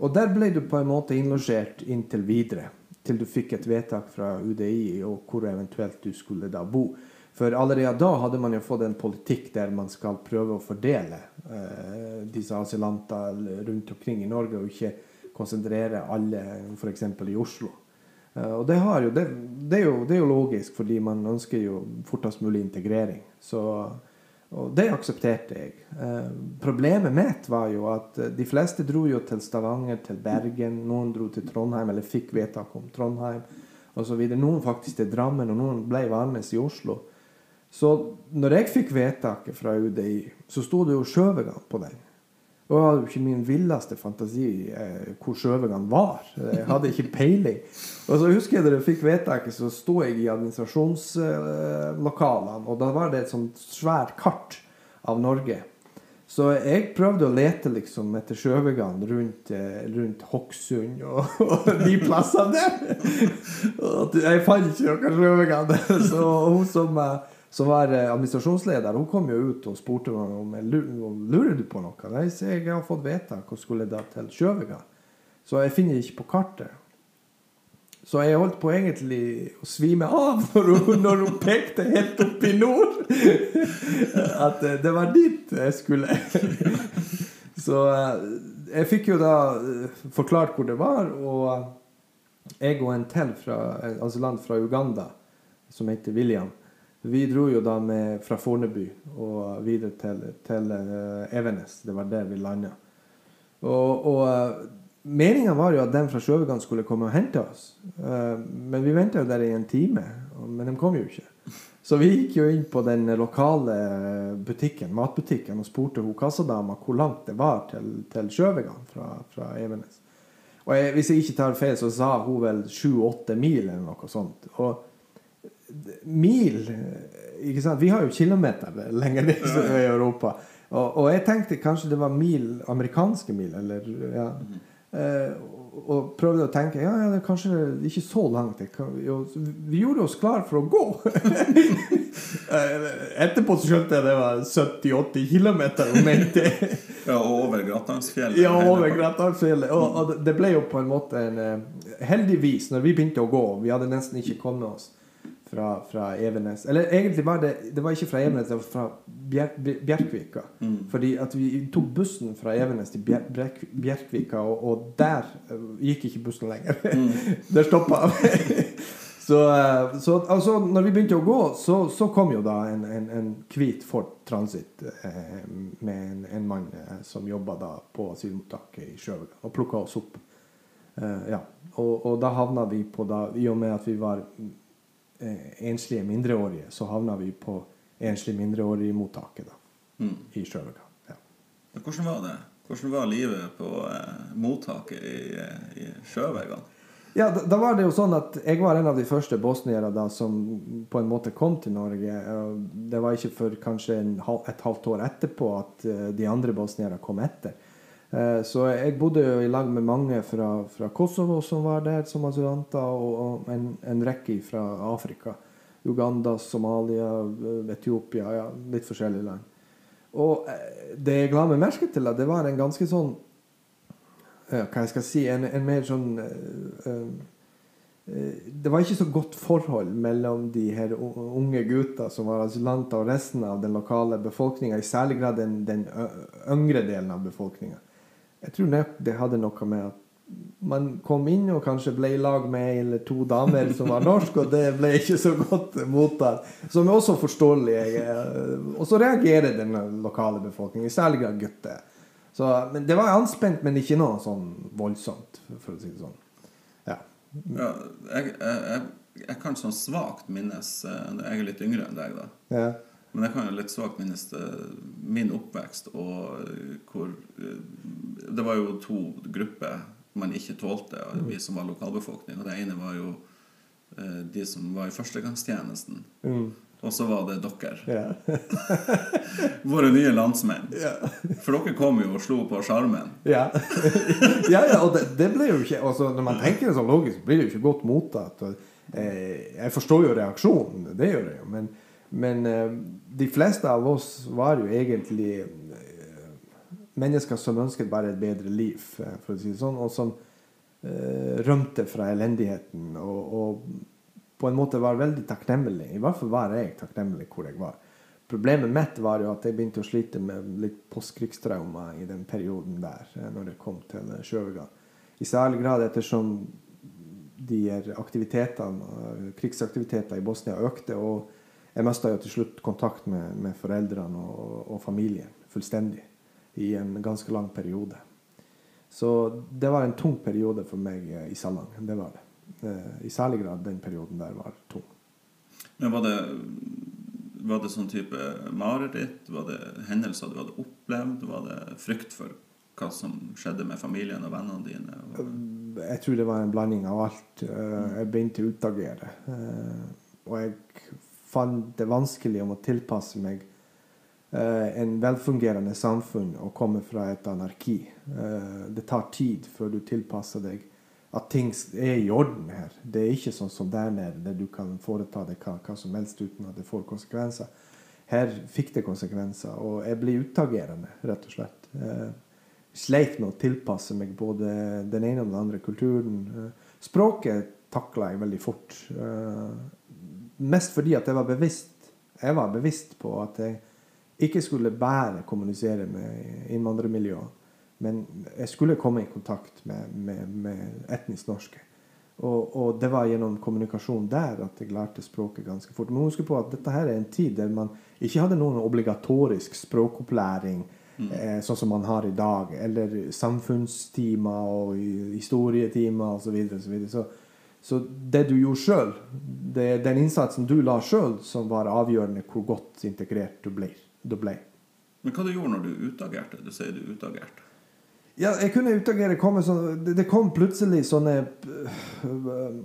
Og der ble du på en måte innlosjert inntil videre. Til du fikk et vedtak fra UDI og hvor eventuelt du skulle da bo. For allerede da hadde man jo fått en politikk der man skal prøve å fordele eh, disse asylanter rundt omkring i Norge, og ikke konsentrere alle f.eks. i Oslo. Eh, og det, jo, det, det, er jo, det, er jo, logisk, fordi man ønsker jo fortest mulig integrering. Så, og det aksepterte jeg. Eh, problemet mitt var jo at de fleste dro jo til Stavanger, til Bergen. Noen dro til Trondheim, eller fikk vedtak om Trondheim osv. Noen faktisk til Drammen, og noen ble værende i Oslo. Så når jeg fikk vedtaket fra UDI, så sto det jo Sjøvegan på den. Og jeg hadde jo ikke min villeste fantasi eh, hvor Sjøvegan var. Jeg hadde ikke peiling. Og så husker jeg da jeg fikk vedtaket, så sto jeg i administrasjonslokalene, og da var det et sånt svært kart av Norge Så jeg prøvde å lete liksom etter Sjøvegan rundt, eh, rundt Hokksund og, og de plassene der. Og jeg fant ikke noen Sjøvegan. Så hun som, eh, som var eh, administrasjonsleder, hun kom jo ut og spurte meg om jeg lurte på noe. Nei, så jeg har fått vite hvor skulle da til Sjøvega. Så jeg finner ikke på kartet. Så jeg holdt på egentlig å svime av når hun, når hun pekte helt opp i nord. At eh, det var dit jeg skulle. Så eh, jeg fikk jo da forklart hvor det var, og jeg og en til fra altså land fra Uganda, som heter William, vi dro jo da med fra Fornebu og videre til, til eh, Evenes. Det var der vi landa. Og, og eh, meningen var jo at den fra Sjøvegan skulle komme og hente oss. Eh, men vi venta jo der i en time, men de kom jo ikke. Så vi gikk jo inn på den lokale butikken, matbutikken og spurte hun kassadama hvor langt det var til, til Sjøvegan fra, fra Evenes. Og jeg, hvis jeg ikke tar feil, så sa hun vel sju-åtte mil eller noe sånt. Og mil ikke sant? Vi har jo kilometer lenger ned i Europa. Og, og jeg tenkte kanskje det var mil, amerikanske mil, eller ja. Eh, og- prøvde å tenke ja, ja, det er kanskje ikke så langt. Vi gjorde oss klar for å gå. Eh, Etterpå skjønte jeg det var 70-80 km. Mente Ja, og over Gratangsfjellet. ja, over parten. Og, og det ble jo på en måte en eh, Heldigvis, når vi begynte å gå Vi hadde nesten ikke kommet oss fra, fra Evenes. Eller egentlig var det Det var ikke fra Evenes, det var fra Bjer, Bjer- Bjerkvika. Fordi at vi tok bussen fra Evenes til Bjer, Bjerk, Bjerkvika, og, og der eh, gikk ikke bussen lenger. der stoppa Så, eh, så altså, når vi begynte å gå, så, så kom jo da en, en, en hvit Ford Transit eh, med en, en mann eh, som jobba da på asylmottaket i Sjøvegan, og plukka oss opp. Eh, ja. og, og da havna vi på da, I og med at vi var enslige mindreårige, så havna vi på enslige mindreårige-mottaket Mm. i Sjøvegan. Ja. Hvordan var det? Hvordan var livet på eh, mottaket i, eh, i Sjøvegan? Ja, da, da var det jo sånn at jeg var en av de første bosniere da som på en måte kom til Norge. Det var ikke før kanskje en, hal- et halvt år etterpå at eh, de andre bosniere kom etter. Eh, Så jeg bodde jo i lag med mange fra, fra Kosovo som var der som asylanter, og, en, en rekke fra Afrika. Uganda, Somalia, eh, Etiopia, ja, litt forskjellige land. Og eh, det jeg la meg merke til, at det var en ganske sånn ja, hva jeg skal si, en, en mer sånn Det var ikke så godt forhold mellom de her unge gutta som var asylanter, og resten av den lokale befolkninga, i særlig grad den, den yngre delen av befolkninga. Jeg tror nok det hadde noe med at man kom inn og kanskje ble i lag med ei eller to damer som var norsk, og det ble ikke så godt mottatt. Som er også forståelig. eh, Og så reagerer den lokale befolkningen, i særlig grad gutter. Så, men det var anspent, men ikke noe sånn voldsomt, for å si det sånn. Ja. Ja, jeg, jeg, jeg, jeg kan sånn svakt minnes eh, Jeg er litt yngre enn deg, da. ja. Men jeg kan jo litt svakt minnes min oppvekst og eh, hvor eh, Det var jo to grupper man ikke tålte, vi som var lokalbefolkning. Og det ene var jo eh, de som var i førstegangstjenesten. Mm. Og så var det dere. Yeah. Våre nye landsmenn. Yeah. For dere kom jo og slo på sjarmen. Ja. ja, ja, og det, det ble jo ikke altså, Når man tenker det sånn logisk, blir det jo ikke godt mottatt. Og, eh, jeg forstår jo reaksjonen, det gjør jeg jo, men, men eh, de fleste av oss var jo egentlig eh, mennesker som ønsket bare et bedre liv, eh, for å si det sånn, og som rømte fra elendigheten og, og på en måte var veldig takknemlig. I hvert fall var jeg takknemlig hvor jeg var. Problemet mitt var jo at jeg begynte å slite med litt postkrigstraumer i den perioden der, når det kom til Sjøvegan. I særlig grad ettersom de aktivitetene, krigsaktiviteter i Bosnia økte, og jeg mista jo til slutt kontakt med, med foreldrene og, og familien fullstendig i en ganske lang periode. Så det var en tung periode for meg eh, i Salang. Det var det. Eh, I særlig grad den perioden der var tung. Men var det, var det sånn type mareritt? Var det hendelser du hadde opplevd? Var det frykt for hva som skjedde med familien og vennene dine? Jeg tror det var en blanding av alt. Eh, Jeg begynte å utagere. Eh, Og jeg fant det vanskelig om å tilpasse meg uh, en velfungerende samfunn og komme fra et anarki. Uh, det tar tid før du tilpasser deg at ting er i orden her. Det er ikke sånn som der nede, der du kan foreta deg hva, hva som helst uten at det får konsekvenser. Her fikk det konsekvenser, og jeg blir utagerende, rett og slett. Uh, sleit med å tilpasse meg både den ene og den andre kulturen. Uh, språket takla jeg veldig fort. Eh, mest fordi at jeg var bevisst jeg var bevisst på at jeg ikke skulle bare kommunisere med innvandrermiljøer. Men jeg skulle komme i kontakt med, med, med etnisk norske. Og, og, det var gjennom kommunikasjon der at jeg lærte språket ganske fort. Men husk på at dette her er en tid der man ikke hadde noen obligatorisk språkopplæring mm. eh, sånn som man har i dag. Eller samfunnstimer og historietimer osv. Så, videre, så, videre. så så det du gjorde sjøl, den innsatsen du la sjøl, som var avgjørende hvor godt integrert du ble. Du ble. Men hva du gjorde når du utagerte? Du sier du utagerte. Ja, jeg kunne utagere komme sånn Det kom plutselig sånne øh,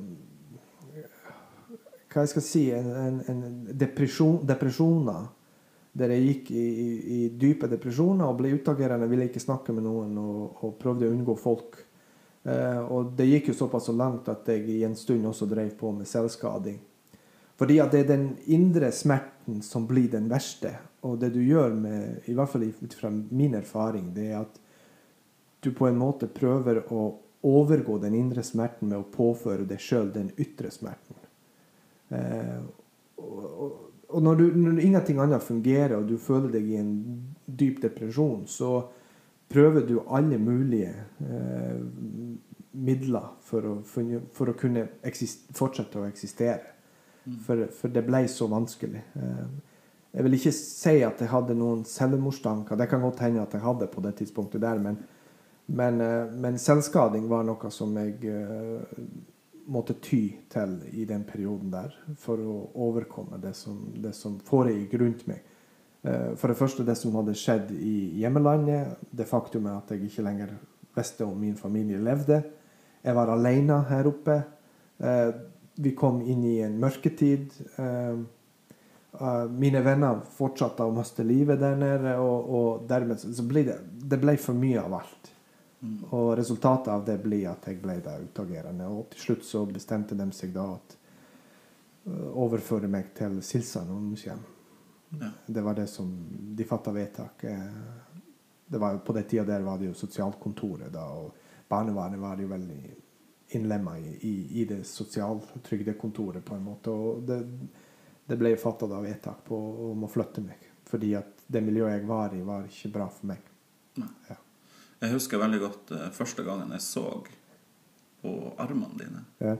Hva jeg skal si En, en, en depresjon, depresjoner. Der jeg gikk i, i, i, dype depresjoner og ble utagerende, ville ikke snakke med noen og, og prøvde å unngå folk. Eh, og det gikk jo såpass så langt at jeg i en stund også drev på med selvskading. Fordi at det er den indre smerten som blir den verste. Og det du gjør med, i hvert fall ut fra min erfaring, det er at du på en måte prøver å overgå den indre smerten med å påføre deg sjøl den ytre smerten. Eh, og, og når, du, når, ingenting annet fungerer, og du føler deg i en dyp depresjon, så prøver du alle mulige eh, midler for å, for å kunne fortsette å eksistere. Mm. For, for, det ble så vanskelig. Eh, jeg vil ikke si at jeg hadde noen selvmordstanker. Det kan godt hende at jeg hadde på det tidspunktet der, men men, eh, men, selvskading var noe som jeg uh, måtte ty til i den perioden der for å overkomme det som, det som foregikk rundt meg. Uh, for det første det som hadde skjedd i hjemmelandet, det faktumet at jeg ikke lenger visste om min familie levde. Jeg var alene her oppe. Uh, vi kom inn i en mørketid. mine venner fortsatte å miste livet der nede, og, og dermed så ble det, det ble for mye av alt. Mm. Og resultatet av det blir at jeg ble da utagerende. Og til slutt så bestemte de seg da at overføre meg til Silsand ungdomshjem. Ja. Det var det som de fatta vedtak. Det var, på den tida der var det jo sosialkontoret, da, og barnevernet var jo veldig innlemma i, i, i, det sosialtrygdekontoret, på en måte. Og det, det ble fatta vedtak på om å flytte meg. Fordi at det miljøet jeg var i, var ikke bra for meg. Ja. Jeg husker veldig godt uh, første gangen jeg så på armene dine. Ja.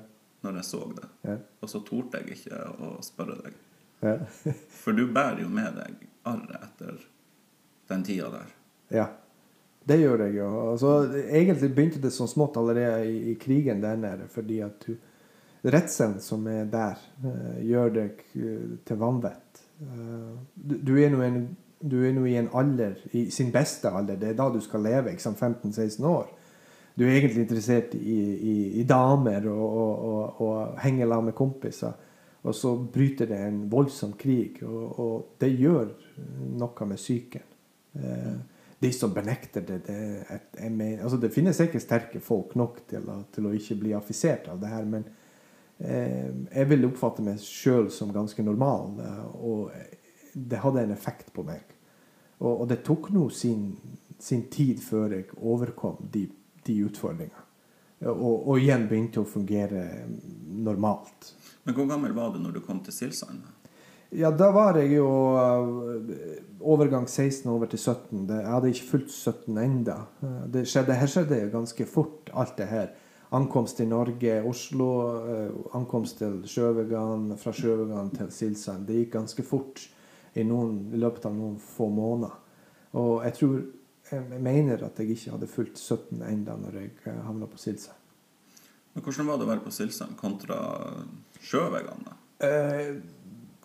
Når jeg så det. Ja. Og så torde jeg ikke å spørre deg. Ja. For du bærer jo med deg arret etter den tida der. Ja. Det gjør jeg jo. Altså, egentlig begynte det sånn smått allerede i, i, krigen der nede. Fordi at du, redselen som er der, uh, gjør deg uh, til vanvett. Uh, du, du er nå i en alder, i sin beste alder, det er da du skal leve, ikke sant, 15-16 år. Du er egentlig interessert i, i, i damer og, og, og, og henge sammen med kompiser. Og så bryter det en voldsom krig, og, og det gjør noe med psyken. Eh, de som benekter det det, et, mener, altså det finnes sikkert sterke folk nok til å, til å ikke bli affisert av det her, men eh, jeg vil oppfatte meg sjøl som ganske normal. Eh, og det hadde en effekt på meg. Og, og det tok nå sin, sin, tid før jeg overkom de, de utfordringene. Og, og, igjen begynte å fungere normalt. Men hvor gammel var du når du kom til Silsand? Ja, da var jeg jo uh, overgang 16 over til 17. Jeg hadde ikke fulgt 17 enda. Uh, det skjedde, her skjedde ganske fort, alt det her. Ankomst til Norge, Oslo, uh, ankomst til Sjøvegan, fra Sjøvegan til Silsand. Det gikk ganske fort i, noen, i løpet av noen få måneder. Og jeg tror jeg mener at jeg ikke hadde fulgt 17 enda når jeg eh, havna på Silsand. Men Hvordan var det å være på Silsand kontra sjøveggene? Eh,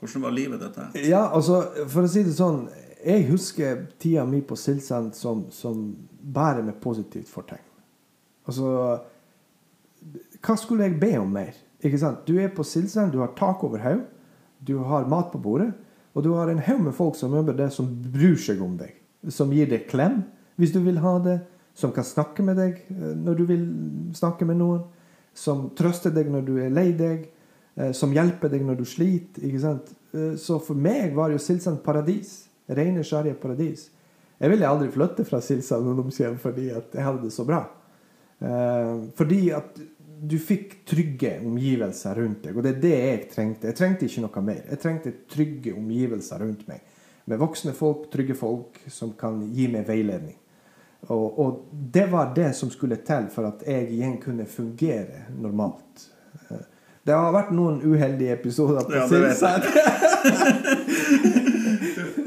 hvordan var livet dette? Ja, altså, For å si det sånn Jeg husker tida mi på Silsand som, som bare med positivt fortegn. Altså Hva skulle jeg be om mer? Ikke sant? Du er på Silsand, du har tak over hodet, du har mat på bordet. Og du har en haug med folk som jobber der, som bryr seg om deg. Som gir deg klem hvis du vil ha det. Som kan snakke med deg eh, når du vil snakke med noen. Som trøster deg når du er lei deg. eh, Som hjelper deg når du sliter. ikke sant? Eh, Så for meg var jo Silsand paradis. Rene, skjære paradis. Jeg ville aldri flytte fra Silsand ungdomshjem fordi at jeg hadde det så bra. Eh, fordi at du fikk trygge omgivelser rundt deg, og det er det jeg trengte. Jeg trengte ikke noe mer. Jeg trengte trygge omgivelser rundt meg. Med voksne folk, trygge folk som kan gi meg veiledning. Og, og det var det som skulle til for at jeg igjen kunne fungere normalt. Eh, Det har vært noen uheldige episoder på Ja, Silsand.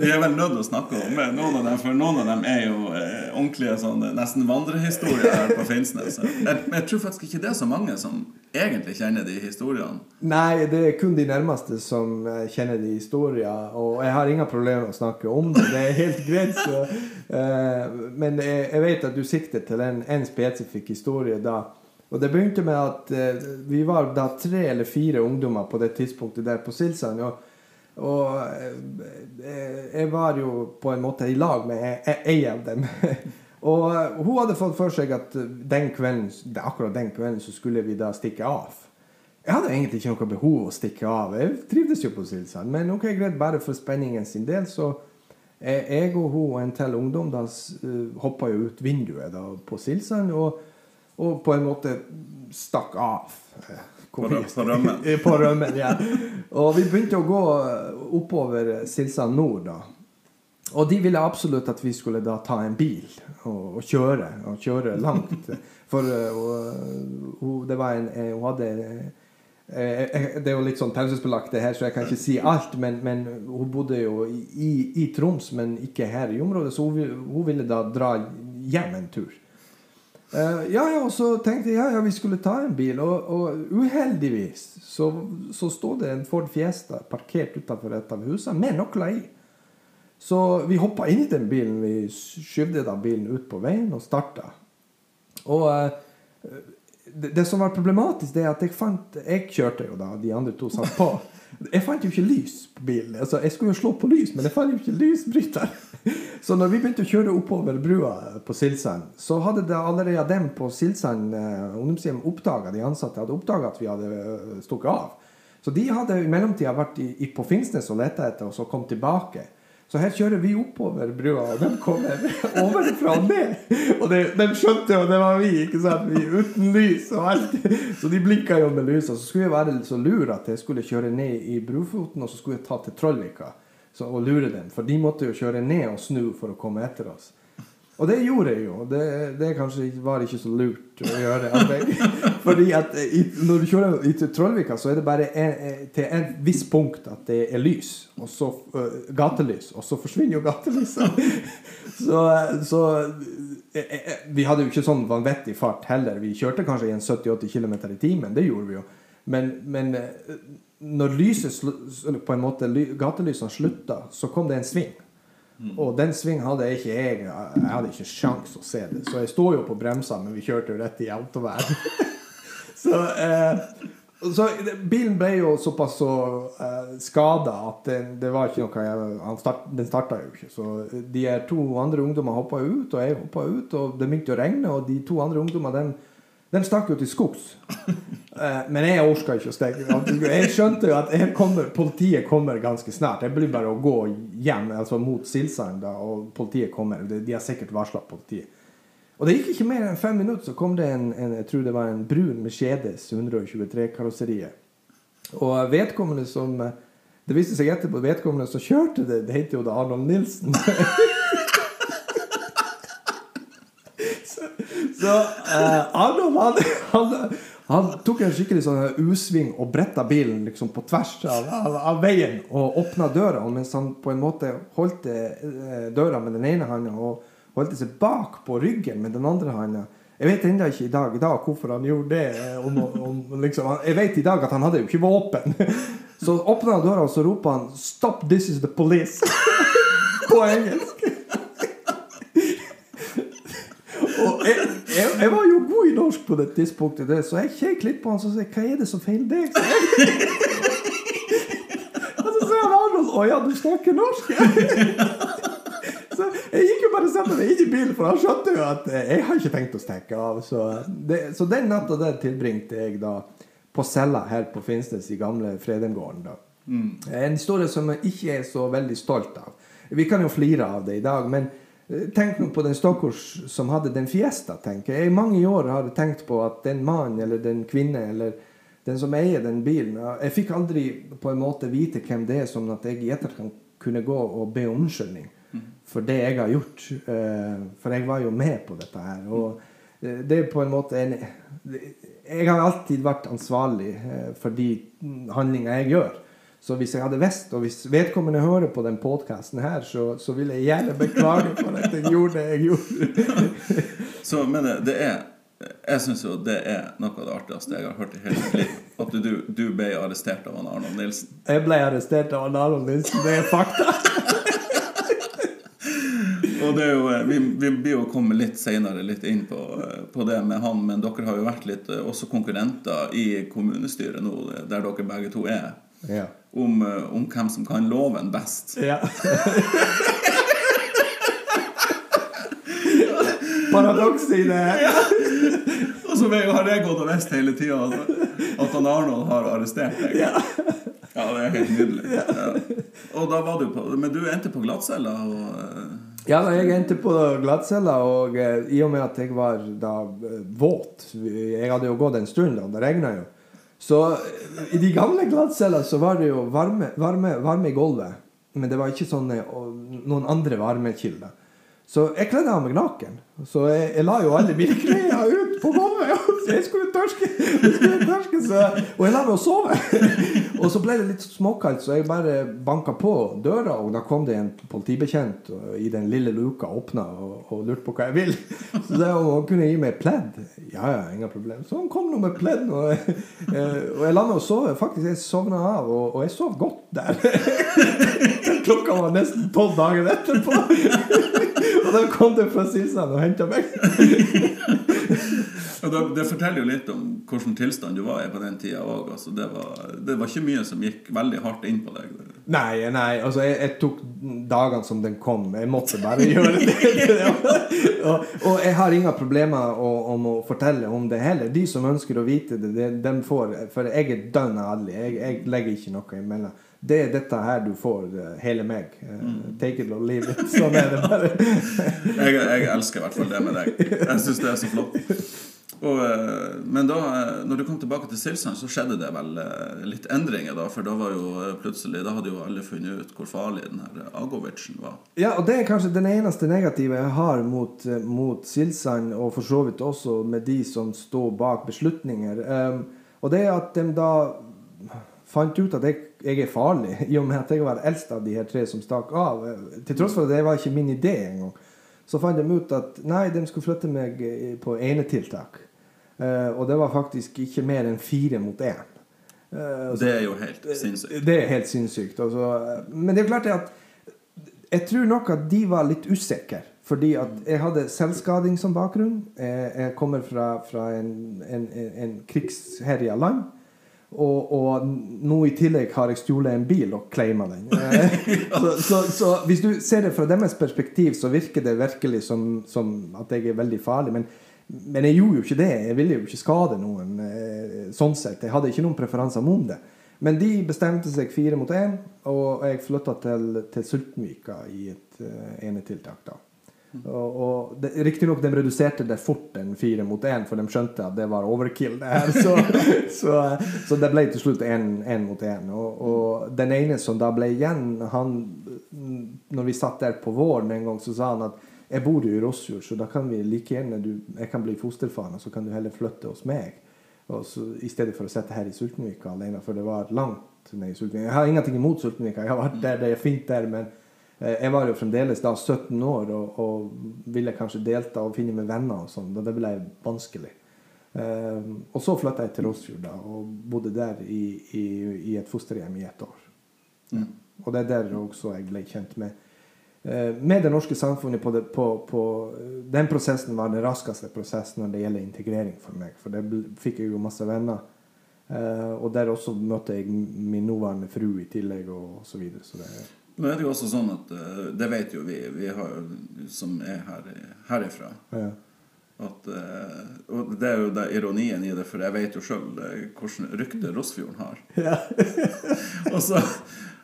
Vi er vel nødt til å snakke om eh, noen av dem, for noen av dem er jo eh, ordentlige sånn, eh, nesten vandrehistorier her på Finnsnes. Jeg, jeg tror faktisk ikke det er så mange som egentlig kjenner de historiene. Nei, det er kun de nærmeste som eh, kjenner de historiene, Og jeg har ingen problemer med å snakke om det. Det er helt greit. Så, eh, men jeg, jeg vet at du sikter til en, en spesifikk historie da. Og det begynte med at eh, vi var da tre eller fire ungdommer på det tidspunktet der på Silsand. Og, og eh, jeg var jo på en måte i lag med e- ei av dem. Og eh, hun hadde fått for seg at den kvelden, akkurat den kvelden så skulle vi da stikke av. Jeg hadde egentlig ikke noe behov å stikke av. Jeg trivdes jo på Silsand. Men ok, greit, bare for spenningen sin del, så eh, jeg og hun og en til ungdom da uh, hoppa jo ut vinduet da på Silsand og, og på en måte stakk av. eh, På på rømmen. på rømmen, ja. Og vi begynte å gå oppover Silsand nord da. Og de ville absolutt at vi skulle da ta en bil og, og kjøre. Og kjøre langt. For uh, hun, det var en, eh, hun hadde eh, eh, Det er jo litt sånn taushetsbelagt, det her, så jeg kan ikke si alt. Men, men hun bodde jo i, i, i Troms, men ikke her i området. Så hun, hun ville da dra hjem en tur. Eh, ja, og så tenkte ja, ja, vi skulle ta en bil. Og, og uheldigvis så, så stod det en Ford Fiesta parkert utenfor et av husene med nøkler i. Så vi hoppa inn i den bilen. Vi skyvde da bilen ut på veien og starta. Og uh, det, det som var problematisk, det er at jeg fant Jeg kjørte jo da, de andre to satt på. Jeg fant jo ikke lys på bilen. Altså, jeg skulle jo slå på lys, men jeg fant jo ikke lysbryter. Så når vi begynte å kjøre oppover brua på Silsand, så hadde det allerede dem på Silsand eh, ungdomshjem oppdaga, de ansatte hadde oppdaga at vi hadde eh, stukket av. Så de hadde i mellomtida vært i, i, på Finnsnes og leta etter oss og kom tilbake. Så her kjører vi oppover brua, og de kommer ovenfra og ned. Og de, de skjønte jo det var vi, ikke sant? Vi uten lys og alt. Så de blinka jo med lysa. Så skulle jeg være så lur at jeg skulle kjøre ned i Brufoten, og så skulle jeg ta til Trollvika og lure dem. For de måtte jo kjøre ned og snu for å komme etter oss. Og det gjorde jeg jo. Det, det kanskje var ikke så lurt å gjøre. At jeg, Fordi at i, når du kjører i Trollvika, så er det bare en, en- til et visst punkt at det er lys. Og så uh, gatelys. Og så forsvinner jo gatelyset. så så eh, eh, vi hadde jo ikke sånn vanvittig fart heller. Vi kjørte kanskje i en 70-80 km i timen. Det gjorde vi jo. Men, men eh, når lyset på en måte, ly- gatelysene slutta, så kom det en sving. Og den svingen hadde jeg ikke jeg. Jeg hadde ikke sjans å se det. Så jeg sto jo på bremsa, men vi kjørte jo rett i autovær. så, eh, så bilen ble jo såpass så eh, skada at det, det var ikke noe jeg, start, Den starta jo ikke. Så de to andre ungdommer hoppa ut, og jeg hoppa ut, og det begynte å regne, og de to andre ungdommene de stakk jo til skogs. Eh, Men jeg orka ikke å stikke. Jeg skjønte jo at kommer, politiet kommer ganske snart. Jeg blir bare å gå hjem altså mot Silsand, og politiet kommer. De de har sikkert varsla politiet. Og det gikk ikke mer enn fem minutter, så kom det en, en jeg tror det var en brun Mercedes 123-karosseriet. Og vedkommende som eh, Det viste seg etterpå vedkommende som kjørte det, det heter jo da Arnold Nilsen. Så eh, Adam, han, han, han tok en skikkelig sånn U-sving og bretta bilen liksom på tvers av, av, av veien og åpna døra. Og mens han på en måte holdt eh, døra med den ene handa og holdt seg bak på ryggen med den andre handa Jeg vet ennå ikke i dag, i dag hvorfor han gjorde det. eh, Om, om, liksom, jeg vet i dag at han hadde jo ikke våpen. Så åpna han døra og så ropa han 'Stop, this is the police'. på engelsk. Og jeg, jeg, jeg var jo god i norsk på det tidspunktet, det, så jeg kjekk litt på han og sa hva er det som feiler deg? Og så sier han Arnold Å ja, du snakker norsk? så jeg gikk jo bare og satte meg inn i bilen, for han skjønte jo at jeg har ikke tenkt å stikke av. Så, det, så den natta der tilbringte jeg da på cella her på Finnsnes i gamle Fredheimgården. da. En historie som jeg ikke er så veldig stolt av. Vi kan jo flire av det i dag, men tenk nå på den stakkars som hadde den fiesta. tenker jeg. I mange år har jeg tenkt på at den mannen eller den kvinne eller den som eier den bilen Jeg fikk aldri på en måte vite hvem det er, sånn at jeg i etterkant kunne gå og be om unnskyldning for det jeg har gjort. Eh, For jeg var jo med på dette her. Og eh, det er på en måte en Jeg har alltid vært ansvarlig eh, for de handlinger jeg gjør. Så hvis jeg hadde visst, og hvis vedkommende hører på den podkasten her, så, så vil jeg gjerne beklage for at jeg gjorde det jeg gjorde. Så, men det, det er Jeg syns jo det er noe av det artigste jeg har hørt i hele mitt liv. At du, du ble arrestert av han Arnold Nilsen. Jeg ble arrestert av Arnold Nilsen. Det er fakta. Og det er jo, eh, vi, vi blir jo komme litt senere litt inn på, eh, på det med han, men dere har jo vært litt eh, også konkurrenter i kommunestyret nå, der dere begge to er, Ja. om, eh, om hvem som kan loven best. ja. Paradoks i det Ja. Og så har det gått og visst hele tida at han Arnold har arrestert deg. Ja. Ja, det er helt nydelig. Ja. Og da var du på, Men du endte på glattcella og eh, Ja, jeg endte på glattcella, og eh, i og med at jeg var da våt Jeg hadde jo gått en stund, da, det regna jo. Så eh, i de gamle glattcellene så var det jo varme, varme, varme i gulvet. Men det var ikke sånne, noen andre varmekilder. Så jeg kledde av meg naken. Så jeg, jeg la jo alle mine klær ut på gulvet. Jeg skulle tørske. Jeg tørske så, og jeg la meg å sove. Og så ble det litt småkaldt, så jeg bare banka på døra, og da kom det en politibetjent i den lille luka åpna og, og lurte på hva jeg vil. Så det, jeg om han kunne gi meg pledd. Ja, ja, ingen problem. Så han kom nå med pledd. Og, eh, og jeg la meg å sove. Faktisk, jeg sovna av, og, og jeg sov godt der. Klokka var nesten tolv dager etterpå. Og da kom det fra Silsand og henta meg. Da, Det forteller jo litt om hvilken tilstand du var i på den tida òg. Altså, det, var, det var ikke mye som gikk veldig hardt inn på deg. Nei, nei, altså jeg, jeg tok dagene som den kom. Jeg måtte bare gjøre det. og, og jeg har ingen problemer å, om å fortelle om det heller. De som ønsker å vite det, de, de får For jeg er dønn ærlig. Jeg, jeg legger ikke noe imellom. Det er dette her du får, eh, hele meg. Eh, Take it or leave it. Sånn er det bare. Jeg, jeg elsker i hvert fall det med deg. Jeg syns det er så flott. Og, eh, men da eh, når du kom tilbake til Silsand, så skjedde det vel eh, litt endringer, da. For da var jo plutselig Da hadde jo alle funnet ut hvor farlig den her Agovicen var. Ja, og det er kanskje den eneste negative jeg har mot, mot Silsand, og for så vidt også med de som står bak beslutninger. Um, og det er at de da fant ut at jeg, jeg er farlig, i og med at jeg var eldst av de her tre som stakk av. Til tross for at det var ikke min idé engang. Så fant de ut at nei, de skulle flytte meg på enetiltak. Uh, og det var faktisk ikke mer enn fire mot én. Eh, Det er jo helt sinnssykt. det er helt sinnssykt. Altså. Men det er klart at jeg tror nok at de var litt usikre. Fordi at jeg hadde selvskading som bakgrunn. Jeg, jeg kommer fra, fra en, en, en, krigsherja land. Og, og nå i tillegg har jeg stjålet en bil og claima den. Eh, så, så, så hvis du ser det fra deres perspektiv, så virker det virkelig som, som at jeg er veldig farlig. Men, men jeg gjorde jo ikke det. Jeg ville jo ikke skade noen. eh, sånn sett. Jeg hadde ikke noen preferanser om det. Men de bestemte seg fire mot én, og jeg flytta til, til Sultenvika i et uh, enetiltak. da. Og, og det- Riktignok de reduserte det fort en fire mot én, for de skjønte at det var overkill. det her, Så, så, så det ble til slutt én mot én. Og, og den ene som da ble igjen, han Når vi satt der på våren en gang, så sa han at jeg bor jo i Rossfjord, så da kan vi like gjerne du, Jeg kan bli fosterfar, og så kan du heller flytte hos meg. Så, I stedet for å sitte her i Sultenvika alene, for det var langt ned i Sultenvika. Jeg har ingenting imot Sultenvika, jeg har vært der, det er fint der, men eh, jeg var jo fremdeles da 17 år og, og ville kanskje delta og finne med venner og sånn. og det ble vanskelig. Eh, og så flytta jeg til Rossfjord da, og bodde der i, i, i et fosterhjem i ett år. Og det er der også jeg ble kjent med med det norske samfunnet på, det, på, på Den prosessen var den raskeste prosessen når det gjelder integrering for meg. For det fikk jeg jo masse venner. Eh, og der også møtte jeg min nåværende fru i tillegg, og så videre. Så det, er det jo også sånn at eh, Det vet jo vi, vi har, som er her, herifra. ja. At, eh, og det er jo det ironien i det, for jeg vet jo sjøl hvilket rykte Rossfjorden har. Ja. og, så,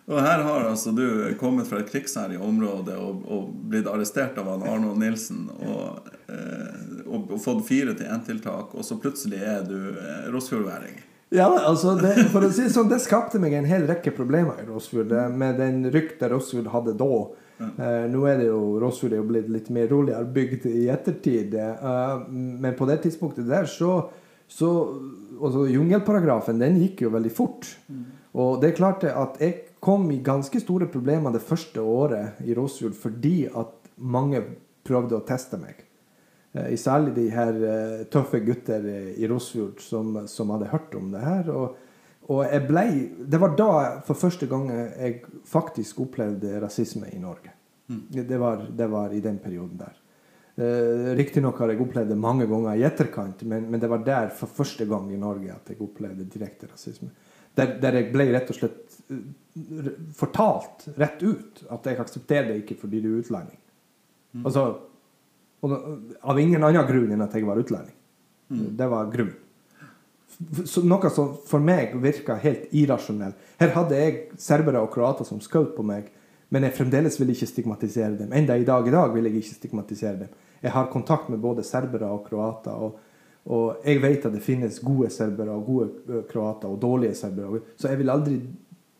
og her har altså du kommet fra et krigsherjet område og, og blitt arrestert av han Arnold Nilsen og, eh, og, fått fire til én-tiltak, og så plutselig er du eh, rossfjordværing. Ja, altså det, for å si det sånn, det skapte meg en hel rekke problemer i Rossfjord. Med den ryktet Rossfjord hadde da. Eh, nå er det jo Rossfjord er jo blitt litt mer roligere bygd i ettertid. uh, men på det tidspunktet der så, så altså Jungelparagrafen den gikk jo veldig fort. Og det er klart at jeg kom i ganske store problemer det første året i Rossfjord fordi at mange prøvde å teste meg. Eh, Særlig de her eh, tøffe gutter eh, i Rossfjord som, som hadde hørt om det her. Og, og jeg ble, det var da for første gang jeg faktisk opplevde rasisme i Norge. Det, var, det var i den perioden der. Eh, Riktignok har jeg opplevd det mange ganger i etterkant, men, men det var der for første gang i Norge at jeg opplevde direkte rasisme. Der, der jeg ble rett og slett eh, fortalt rett ut at jeg aksepterer det ikke fordi du er utlending. Altså, og, av ingen annen grunn enn at jeg var utlending. Det var grunn. Så noe som for meg virka helt irrasjonell. Her hadde jeg serbere og kroater som skjøt på meg, men jeg fremdeles vil ikke stigmatisere dem. Enda i dag i dag vil jeg ikke stigmatisere dem. Jeg har kontakt med både serbere og kroater. og og jeg vet at det finnes gode serbere og gode kroater og dårlige serbere. Så jeg vil aldri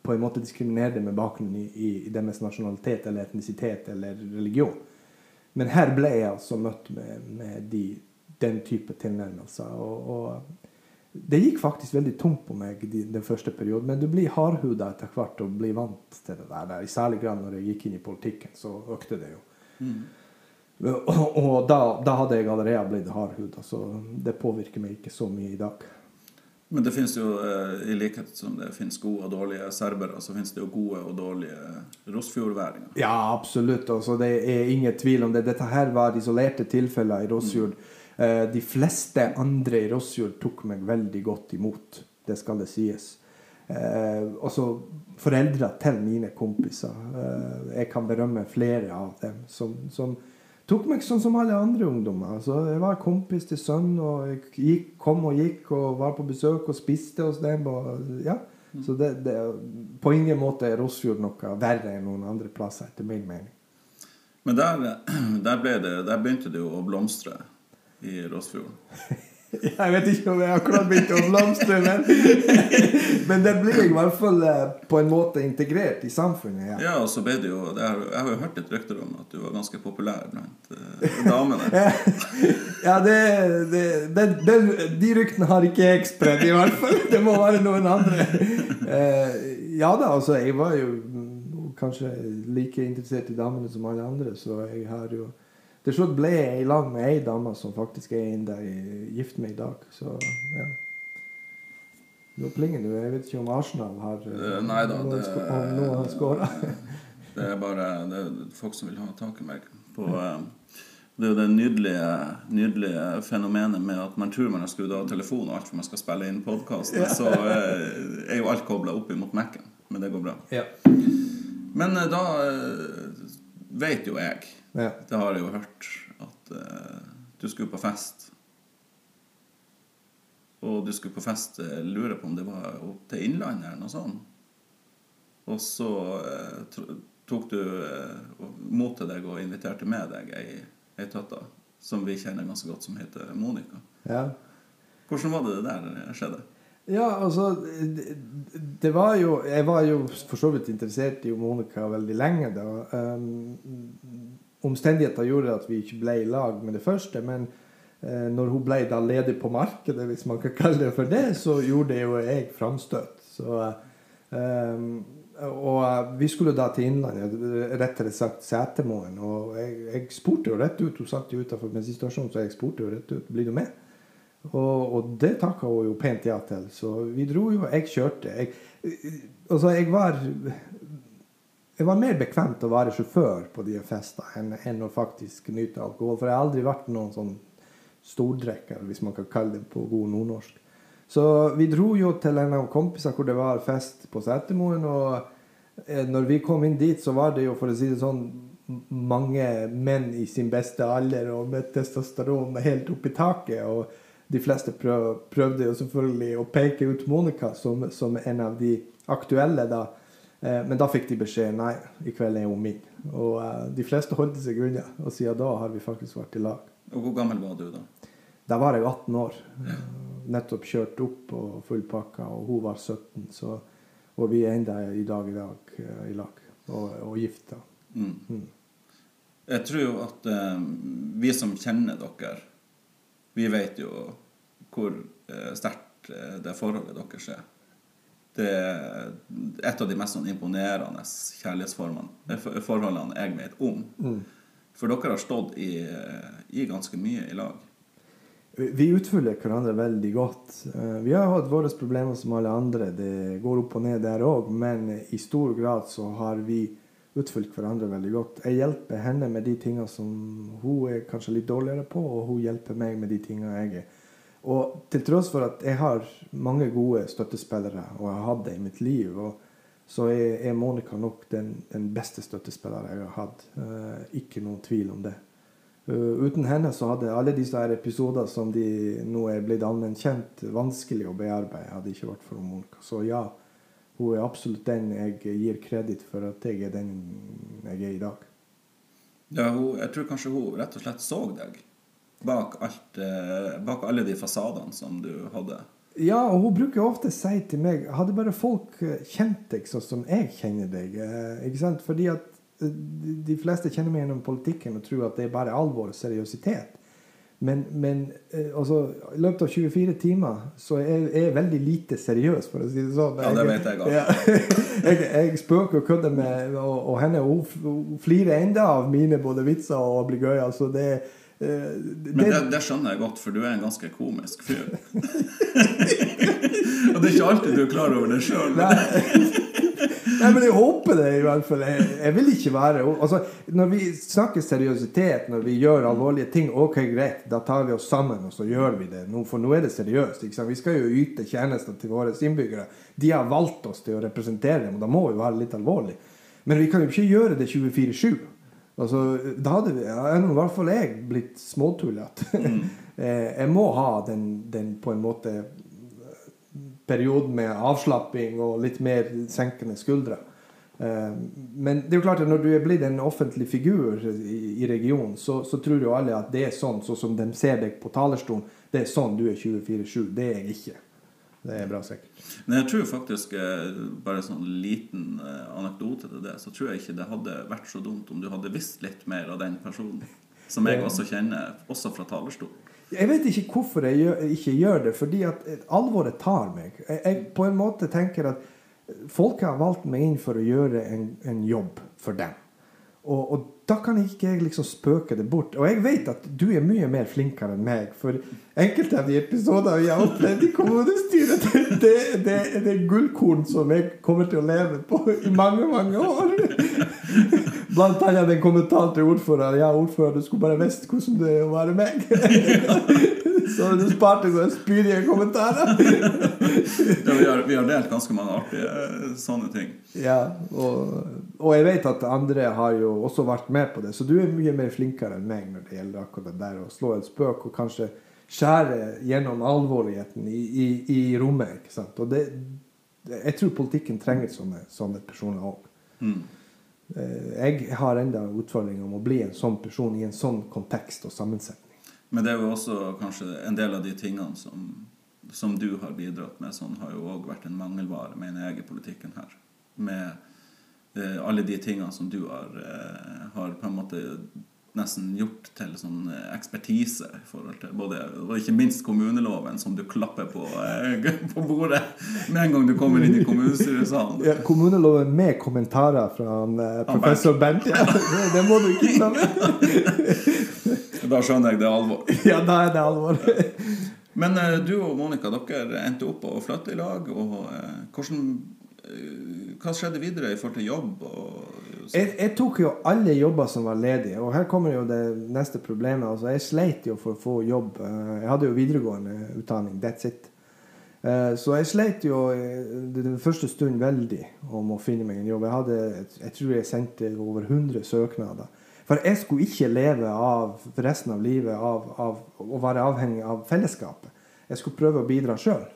på en måte diskriminere dem med bakgrunn i, i, i deres nasjonalitet eller etnisitet eller religion. Men her ble jeg altså møtt med, med de, den type tilnærmelser. Og, og det gikk faktisk veldig tungt på meg de, den første perioden. Men du blir hardhuda etter hvert og blir vant til det der. I særlig grad når jeg gikk inn i politikken, så økte det jo. Og, og da, da hadde jeg allerede blitt hardhuda, så det påvirker meg ikke så mye i dag. Men det finnes jo, eh, i likhet som det finnes gode og dårlige serbere, så finnes det jo gode og dårlige rossfjordværinger. Ja, absolutt. Altså, det er ingen tvil om det. Dette her var isolerte tilfeller i Rossfjord. Mm. de fleste andre i Rossfjord tok meg veldig godt imot. Det skal det sies. Eh, altså, foreldra til mine kompiser. Eh, jeg kan berømme flere av dem som, som tok meg sånn som alle andre ungdommer. Altså, jeg var kompis til sønnen, og jeg gikk, kom og gikk og var på besøk og spiste hos dem. Og, ja. Så det, det, på ingen måte er Rossfjord noe verre enn noen andre plasser, etter min mening. Men der, der, det, der begynte det jo å blomstre i Rossfjorden. Jeg vet ikke om jeg akkurat begynte å blomstre, men, men der ble i hvert fall eh, på en måte integrert i samfunnet. Ja. Ja, og så ble det jo det er, Jeg har jo hørt et rykte om at du var ganske populær blant eh, damene. Ja, det, det, det, De ryktene har ikke jeg spredd, i hvert fall. Det må være noen andre. Eh, ja da, altså, jeg var jo mm, kanskje like interessert i damene som alle andre, så jeg har jo Til slutt ble jeg i lag med ei dame som faktisk er enda gift med i dag, så ja. Nå plinger du. Jeg vet ikke om Arsenal har Eh, Nei da, det, om noen har skåra. det er bare det er folk som vil ha tak i meg. På, eh, det er jo det nydelige, nydelige fenomenet med at man tror man har skrudd av telefonen og alt for man skal spille inn podkasten, så eh, er jo alt kobla opp imot Mac-en. Men det går bra. Ja. Men eh, da eh, vet jo jeg, Ja. det har jeg jo hørt, at uh, du skulle på fest. Og du skulle på fest, eh, lurer på om det var opp til Innlandet eller noe sånt. Og så uh, tok du uh, mot til deg og inviterte med deg ei, ei tøtta som vi kjenner ganske godt, som heter Monica. ja. Hvordan var det det der skjedde? Ja, altså det, det var jo Jeg var jo for så vidt interessert i Monica veldig lenge. da. Um, omstendigheter gjorde at vi ikke ble i lag med det første. Men eh, når hun ble da ledig på markedet, hvis man kan kalle det for det, så gjorde jo jeg framstøt. Så, um, og eh, vi skulle da til Innlandet, rettere sagt Setermoen. Og jeg, jeg spurte jo rett ut. Hun satt jo utafor bensinstasjonen, så jeg spurte jo rett ut blir du med. Og, og det takka hun jo pent ja til. Så vi dro jo. Jeg kjørte. Jeg, altså, jeg var Jeg var mer bekvem til å være sjåfør på de festene enn, å faktisk nyte alkohol. For jeg har aldri vært noen sånn stordrikker, hvis man kan kalle det på god nordnorsk. Så vi dro jo til en av kompisene hvor det var fest på Setermoen. Og eh, når vi kom inn dit, så var det jo, for å si det sånn, mange menn i sin beste alder og med testosteron helt opp i taket. Og de fleste prøv, prøvde jo selvfølgelig å peke ut Monica som, som en av de aktuelle da. Eh, men da fikk de beskjed nei, i kveld er hun min. Og uh, de fleste holdt seg unna. Og siden da har vi faktisk vært i lag. Og hvor gammel var du da? Da var jeg 18 år. Nettopp kjørt opp og fullpakka, og hun var 17. Så, og vi er enda i dag i dag uh, i lag og, og gifta. Mm. Mm. Jeg tror jo at eh, vi som kjenner dere, vi vet jo hvor eh, sterkt det forholdet deres er. Det er et av de mest sånn imponerende kjærlighetsforholdene jeg vet om. Mm. For dere har stått i, i ganske mye i lag. Vi utfyller hverandre veldig godt. Eh, vi har hatt våre problemer som alle andre. Det går opp og ned der òg, men i stor grad så har vi utfylt hverandre veldig godt. Jeg hjelper henne med de tingene som hun er kanskje litt dårligere på, og hun hjelper meg med de tingene jeg er. Og til tross for at jeg har mange gode støttespillere, og jeg har hatt det i mitt liv, så er, Monica nok den, den, beste støttespilleren jeg har hatt. Uh, ikke noen tvil om det. Uh, uten henne så hadde alle disse episoder som de nå er blitt allment kjent, vanskelig å bearbeide. Hadde ikke vært for Monica. Så ja, hun er absolutt den jeg gir kreditt for at jeg er den jeg er i dag. Ja, hun, jeg tror kanskje hun rett og slett så deg bak, alt, uh, bak alle de fasadene som du hadde. Ja, og hun bruker ofte å si til meg Hadde bare folk eh, kjent deg sånn som jeg kjenner deg. ikke sant? Fordi at de fleste kjenner meg gjennom politikken og tror at det er bare alvor og seriøsitet. Men, men eh, altså, i løpet av 24 timer så er jeg veldig lite seriøs, for å si det sånn. Ja, det vet jeg godt. jeg, jeg, spøker og kødder med og, og henne hun, hun flirer enda av mine både vitser og blir gøy. Altså, det, uh, det, Men det, det, skjønner jeg godt, for du er en ganske komisk fyr. og det er ikke alltid du er klar over det sjøl. Nei, men jeg håper det, i hvert fall. Jeg, jeg vil ikke være altså, Når vi snakker seriøsitet, når vi gjør alvorlige ting, ok, greit, da tar vi oss sammen og så gjør vi det. Nå, for nå er det seriøst. Vi skal jo yte tjenester til våre innbyggere. De har valgt oss til å representere dem, og da må vi være litt alvorlige. Men vi kan jo ikke gjøre det 24-7. Altså, da hadde vi, i hvert fall jeg blitt småtullete. Mm. Eh, jeg må ha den, den på en måte perioden med avslapping og litt mer senkende skuldre. Eh, men det er jo klart at når du er blitt en offentlig figur i, regionen, så, så, tror jo alle at det er sånn, sånn som de ser deg på talerstolen. Det er sånn du er 24-7. Det er jeg ikke. Det er bra sikkert. Men jeg tror faktisk, eh, bare sånn liten eh, anekdote til det, så tror jeg ikke det hadde vært så dumt om du hadde visst litt mer av den personen. Som jeg også kjenner, også fra talerstolen. Jeg vet ikke hvorfor jeg gjør, ikke gjør det, fordi at alvoret tar meg. Jeg, jeg på en måte tenker at folk har valgt meg inn for å gjøre en, en jobb for dem. Og, og, da kan ikke jeg liksom spøke det bort. Og jeg vet at du er mye mer flinkere enn meg. For enkelte av de episoder vi har opplevd i kommunestyret, det, det, det, er gullkorn som jeg kommer til å leve på i mange, mange år. Blant annet en kommentar til ordføreren. Ja, ordfører, du skulle bare visst hvordan det er å være meg. Så du sparte sånne spydige kommentarer. ja, vi, har, vi har, delt ganske mange artige eh, sånne ting. Ja, og, og, jeg vet at andre har jo også vært med på det. Så du er mye mer flinkere enn meg når det gjelder akkurat det der å slå en spøk og kanskje skjære gjennom alvorligheten i, i, i rommet. ikke sant? Og det, jeg tror politikken trenger sånne, sånne personer òg. Mm. Eh, jeg har enda utfordringer om å bli en sånn person i en sånn kontekst og sammensetning. Men det er jo også kanskje en del av de tingene som, som du har bidratt med, sånn har jo òg vært en mangelvare, mener jeg, i politikken her. Med eh, alle de tingene som du har, eh, har på en måte nesten gjort til sånn eh, ekspertise i forhold til både, og ikke minst kommuneloven, som du klapper på, eh, på bordet med en gang du kommer inn i kommunestyresalen. Ja, kommuneloven med kommentarer fra eh, professor Bent. Ja, det må du ikke glemme. da skjønner jeg det er alvor. Ja, da er det alvor. Men du og Monica, dere endte opp å flytte i lag. og hvordan hva skjedde videre i forhold til jobb? Jeg, jeg, tok jo alle jobber som var ledige. Og her kommer jo det neste problemet. Altså, jeg sleit jo for å få jobb. Eh, jeg hadde jo videregående utdanning. That's it. Eh, Så jeg sleit jo eh, den første stunden veldig om å finne meg en jobb. Jeg, hadde, jeg tror jeg sendte over 100 søknader. For jeg skulle ikke leve av resten av livet av, av å være avhengig av fellesskapet. Jeg skulle prøve å bidra sjøl.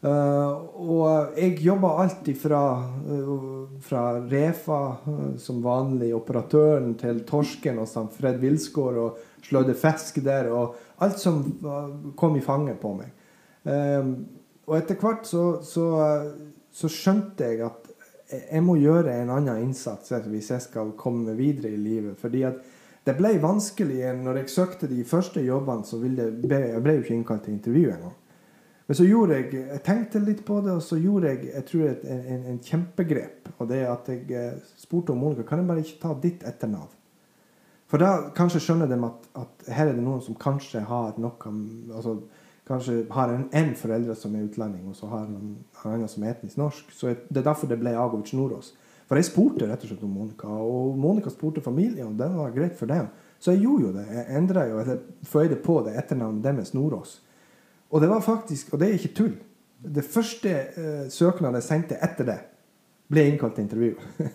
og jeg jobba alltid fra, uh, fra Refa uh, som vanlig operatøren til Torsken og St. Fred Wilsgård og slødde fisk der. Og alt som eh, kom i fanget på meg. Eh, og etter hvert så, så, så skjønte jeg at jeg må gjøre en annen innsats hvis jeg skal komme videre i livet. Fordi at det ble vanskelig når jeg søkte de første jobbene. så ble- Jeg ble jo ikke innkalt til intervju engang. Men så gjorde jeg Jeg tenkte litt på det, og så gjorde jeg jeg tror et, en, en kjempegrep. Og det er at jeg eh, spurte om Monica kan jeg bare ikke ta ditt etternavn. For da kanskje skjønner de at, at her er det noen som kanskje har noe altså Kanskje har en, en forelder som er utlending, og så har en annen som er etnisk norsk. Så Det er derfor det ble Agovic Nordås. For jeg spurte rett og slett om Monica, og Monica spurte familien, og det var greit for dem. Så jeg gjorde jo det. Jeg endra jo, eller føyde på det etternavnet deres Nordås. Og det var faktisk, og det er ikke tull, det første eh, søknaden jeg sendte etter det, ble innkalt til intervju.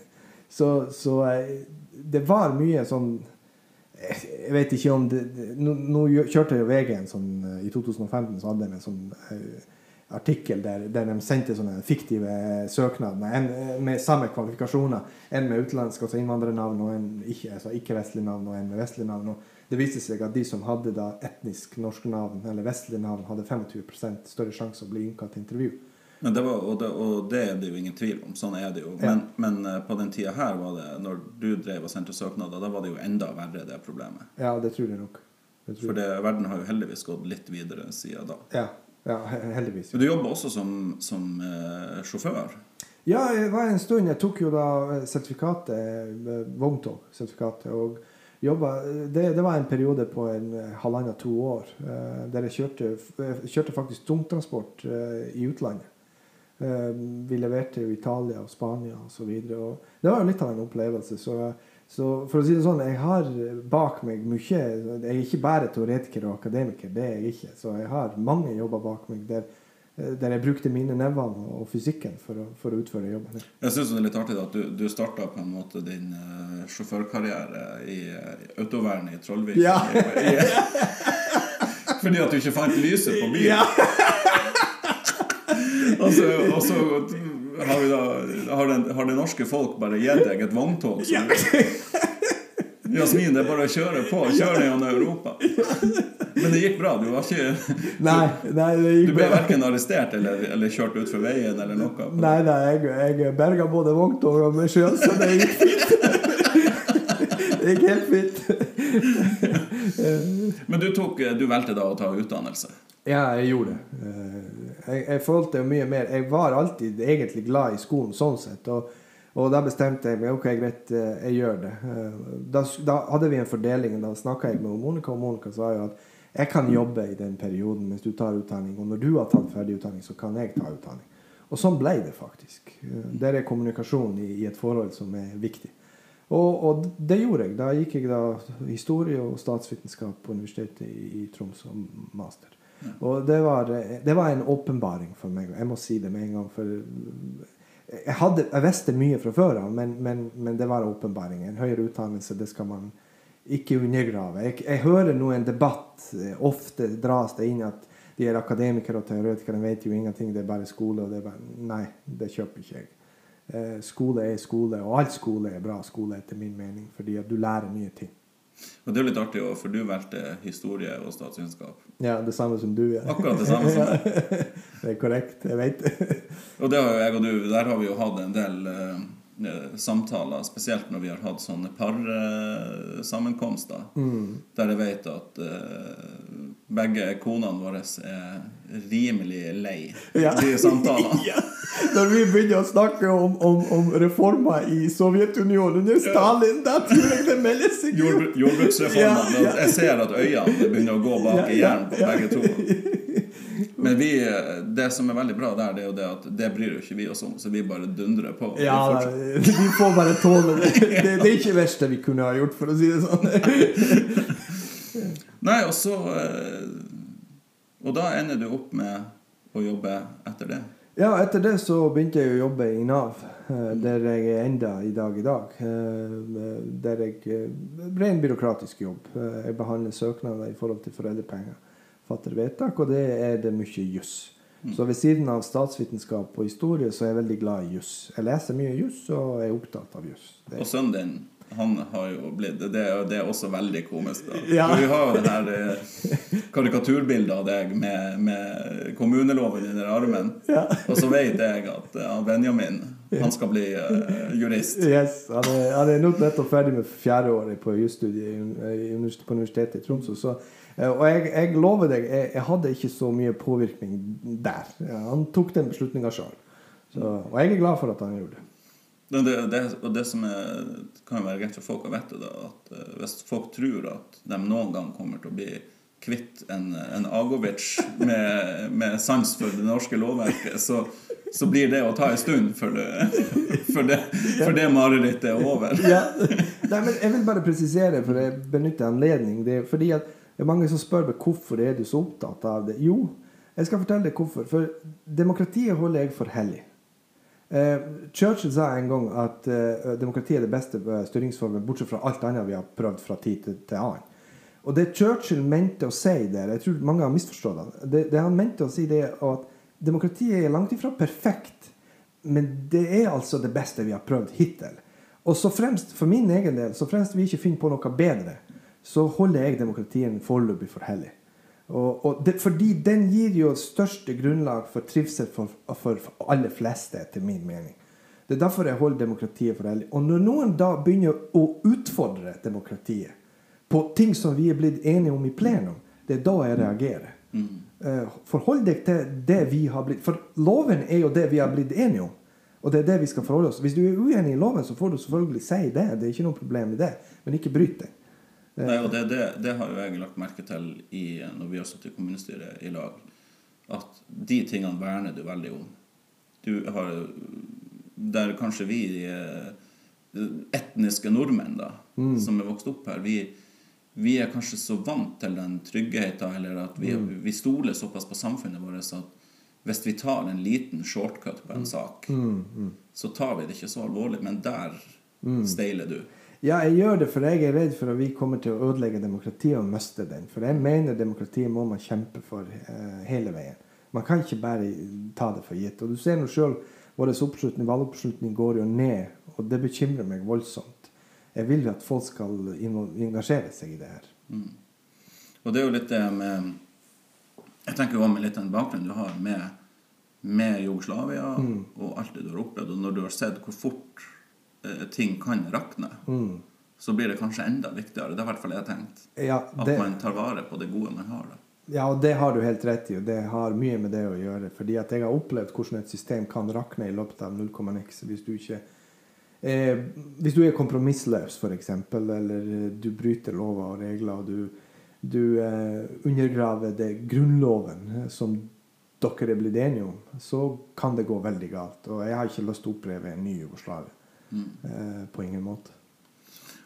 så så eh, det var mye sånn jeg vet ikke om det, nå, nå kjørte jo VG en sånn eh, I 2015 så hadde de en sånn uh, artikkel der, der de sendte sånne fiktive søknader en, eh, med samme kvalifikasjoner. En med utenlandsk, altså innvandrernavn, og en ikke, altså ikke-vestlig navn, og en med vestlig navn. Og det viste seg at de som hadde da etnisk norsk navn, eller vestlig navn, hadde 25% større sjanse å bli innkalt til intervju. Men det var, og, det, og det er det jo ingen tvil om. Sånn er det jo. Ja. Men, men eh, på den tida her, var det, når du drev og sendte søknader, da var det jo enda verre, det problemet. Ja, det tror jeg nok. Det tror For det, verden har jo heldigvis gått litt videre siden da. Ja, ja, heldigvis. Men du jobber også som, som eh, sjåfør. Ja, det var en stund. Jeg tok jo da eh, sertifikatet, vogntog-sertifikatet, og jobba det, det var en periode på en eh, halvannet to år eh, der jeg kjørte, kjørte faktisk tungtransport eh, i utlandet. Eh, Vi leverte jo Italia og Spania. Og det var jo litt av en opplevelse. Så, så for å si det sånn, jeg har bak meg mye Jeg er ikke bare teoretiker og akademiker, det er jeg ikke. Så jeg har mange jobber bak meg der, eh, der jeg brukte mine nevene og fysikken for å, for å utføre jobben. Jeg syns det er litt artig at du, du starta på en måte din uh, sjåførkarriere i uh, autovernet i Trollvik. Ja. I, i, fordi at du ikke fant lyset på bilen. og så, og så har, vi da, har, den, har det norske folk bare gitt deg et vogntog. Ja. Jasmin, det er bare å kjøre på. Kjøre gjennom Europa. Men det gikk bra. Du var ikke Nei, nei, det Du ble verken arrestert eller, eller kjørt utfor veien eller noe. Nei, nei, jeg, jeg berga både vogntog og meg sjøl, så det gikk fint. Det gikk helt fint. Men du, tok, du valgte da å ta utdannelse. Ja, jeg gjorde det. Eh, Jeg, jeg følte mye mer Jeg var alltid egentlig glad i skolen sånn sett. Og, og da bestemte jeg meg ok, greit, eh, jeg gjør det. Eh, Da, da hadde vi en fordeling. Da snakka jeg med Monica, og Monica sa jo at jeg kan jobbe i den perioden mens du tar utdanning. Og når du har tatt ferdig utdanning, så kan jeg ta utdanning. Og sånn ble det faktisk. Eh, Der er kommunikasjon i, i et forhold som er viktig. Og, og det gjorde jeg. Da gikk jeg da historie og statsvitenskap på Universitetet i, i Troms som master. Og det var, det var en åpenbaring for meg. Jeg må si det med en gang. For jeg, hadde, jeg visste mye fra før av, men, men, men det var åpenbaring. En høyere utdannelse, det skal man ikke undergrave. Jeg, jeg hører nå en debatt, eh, ofte dras det inn at de er akademikere og teoretikere, de vet jo ingenting, det er bare skole. og det er bare, Nei, det kjøper ikke jeg. Eh, skole er skole, og all skole er bra skole etter min mening, fordi at du lærer nye ting. Og det er litt artig, også, for du valgte historie og statsvitenskap. Ja, det samme som du Ja. Akkurat det samme som meg. Det er korrekt, jeg vet. Og det har jo jeg og du, der har vi jo hatt en del eh, eh, samtaler, spesielt når vi har hatt sånne parsammenkomster, der jeg vet at eh, begge konene våre er rimelig lei Ja. de samtalene. Ja. Når vi begynner å snakke om, om, om reformer i Sovjetunionen under Stalin, da tror jeg det melder seg Jord, jordbruksreformen. Ja. Jeg ser at øynene begynner å gå bak i hjernen på begge to. Men vi, det som er veldig bra der, det er jo det at det bryr jo ikke vi oss om, så vi bare dundrer på. Ja, vi, vi får bare tåle det. Det, det er ikke det verste vi kunne ha gjort, for å si det sånn. Nei, og så eh, Og da ender du opp med å jobbe etter det? Ja, etter det så begynte jeg å jobbe i Nav, eh, der jeg er enda i dag i dag. Eh, Der jeg Ren byråkratisk jobb. Jeg behandler søknader i forhold til foreldrepenger. Fatter vedtak, og det er det mye juss. Så ved siden av statsvitenskap og historie så er jeg veldig glad i juss. Jeg leser mye juss og er opptatt av juss. Sønnen din, han har jo blitt Det det er også veldig komisk. da. Ja. For vi har jo det her eh, karikaturbildet av deg med, med kommuneloven under armen. Ja. Og så vet jeg at eh, Benjamin han skal bli uh, jurist. Yes, han er, han er nettopp ferdig med fjerdeåret på jusstudiet på Universitetet i Tromsø. Så, og jeg, jeg lover deg, jeg, jeg hadde ikke så mye påvirkning der. Han tok den beslutninga sjøl. Og jeg er glad for at han gjorde det. Det, det, og det som er, kan jo være greit for folk å vite, da, at eh, hvis folk tror at de noen gang kommer til å bli kvitt en, en Agovic med, med sans for det norske lovverket, så, så blir det å ta en stund før det, for det, det marerittet er over. Ja. Nei, men jeg vil bare presisere, for jeg benytter anledning. Det er fordi at det er mange som spør meg hvorfor er du så opptatt av det. Jo, jeg skal fortelle deg hvorfor. For demokratiet holder jeg for hellig. Eh, Churchill sa en gang at eh, demokrati er det beste eh, styringsformen, bortsett fra alt annet vi har prøvd fra tid til, til annen. Og det Churchill mente å si der, jeg tror mange har misforstått det, det han mente å si det er at demokratiet er langt ifra perfekt, men det er altså det beste vi har prøvd hittil. Og så fremst, for min egen del, så fremst vi ikke finner på noe bedre, så holder jeg demokratien foreløpig for hellig. Og, og det, fordi den gir jo største grunnlag for trivsel for, for, for alle fleste, etter min mening. Det er derfor jeg holder demokratiet for hellig. Og når noen da begynner å utfordre demokratiet på ting som vi er blitt enige om i plenum, det er da jeg reagerer. Eh, forhold deg til det vi har blitt For loven er jo det vi har blitt enige om. Og det er det vi skal forholde oss Hvis du er uenig i loven, så får du selvfølgelig si det. Det er ikke noe problem med det. Men ikke bryt den. Nei, og det, det, det har jo jeg lagt merke til i, når vi har sittet i kommunestyret i lag, at de tingene verner du veldig om. Du har Der kanskje vi eh, etniske nordmenn, da, som er vokst opp her, vi, vi er kanskje så vant til den tryggheten, eller at vi, vi stoler såpass på samfunnet vårt at hvis vi tar en liten shortcut på en sak, så tar vi det ikke så alvorlig. Men der steiler du. Ja, jeg gjør det, for jeg er redd for at vi kommer til å ødelegge demokratiet og miste den. For jeg mener demokratiet må man kjempe for eh, hele veien. Man kan ikke bare ta det for gitt. Og du ser nå sjøl vår oppslutning, valgoppslutning går jo ned, og det bekymrer meg voldsomt. Jeg vil jo at folk skal engasjere seg i det her. Og det er jo litt det med Jeg tenker jo med litt den bakgrunnen du har med, med Jugoslavia og alt det du har opplevd, og når du har sett hvor fort eh, ting kan rakne, så blir det kanskje enda viktigere. Det er i hvert fall jeg tenkt. Ja, At man tar vare på det gode man har. da. ja, og det har du helt rett i, og det har mye med det å gjøre. Fordi at jeg har opplevd hvordan et system kan rakne i løpet av 0,x hvis du ikke eh, Hvis du er kompromissløs, f.eks., eller eh, du bryter lover og regler, og du, du eh, undergraver det grunnloven eh, som dere er blitt enige om, så kan det gå veldig galt. Og jeg har ikke lyst til å oppleve en ny Jugoslavia. Eh, på ingen måte.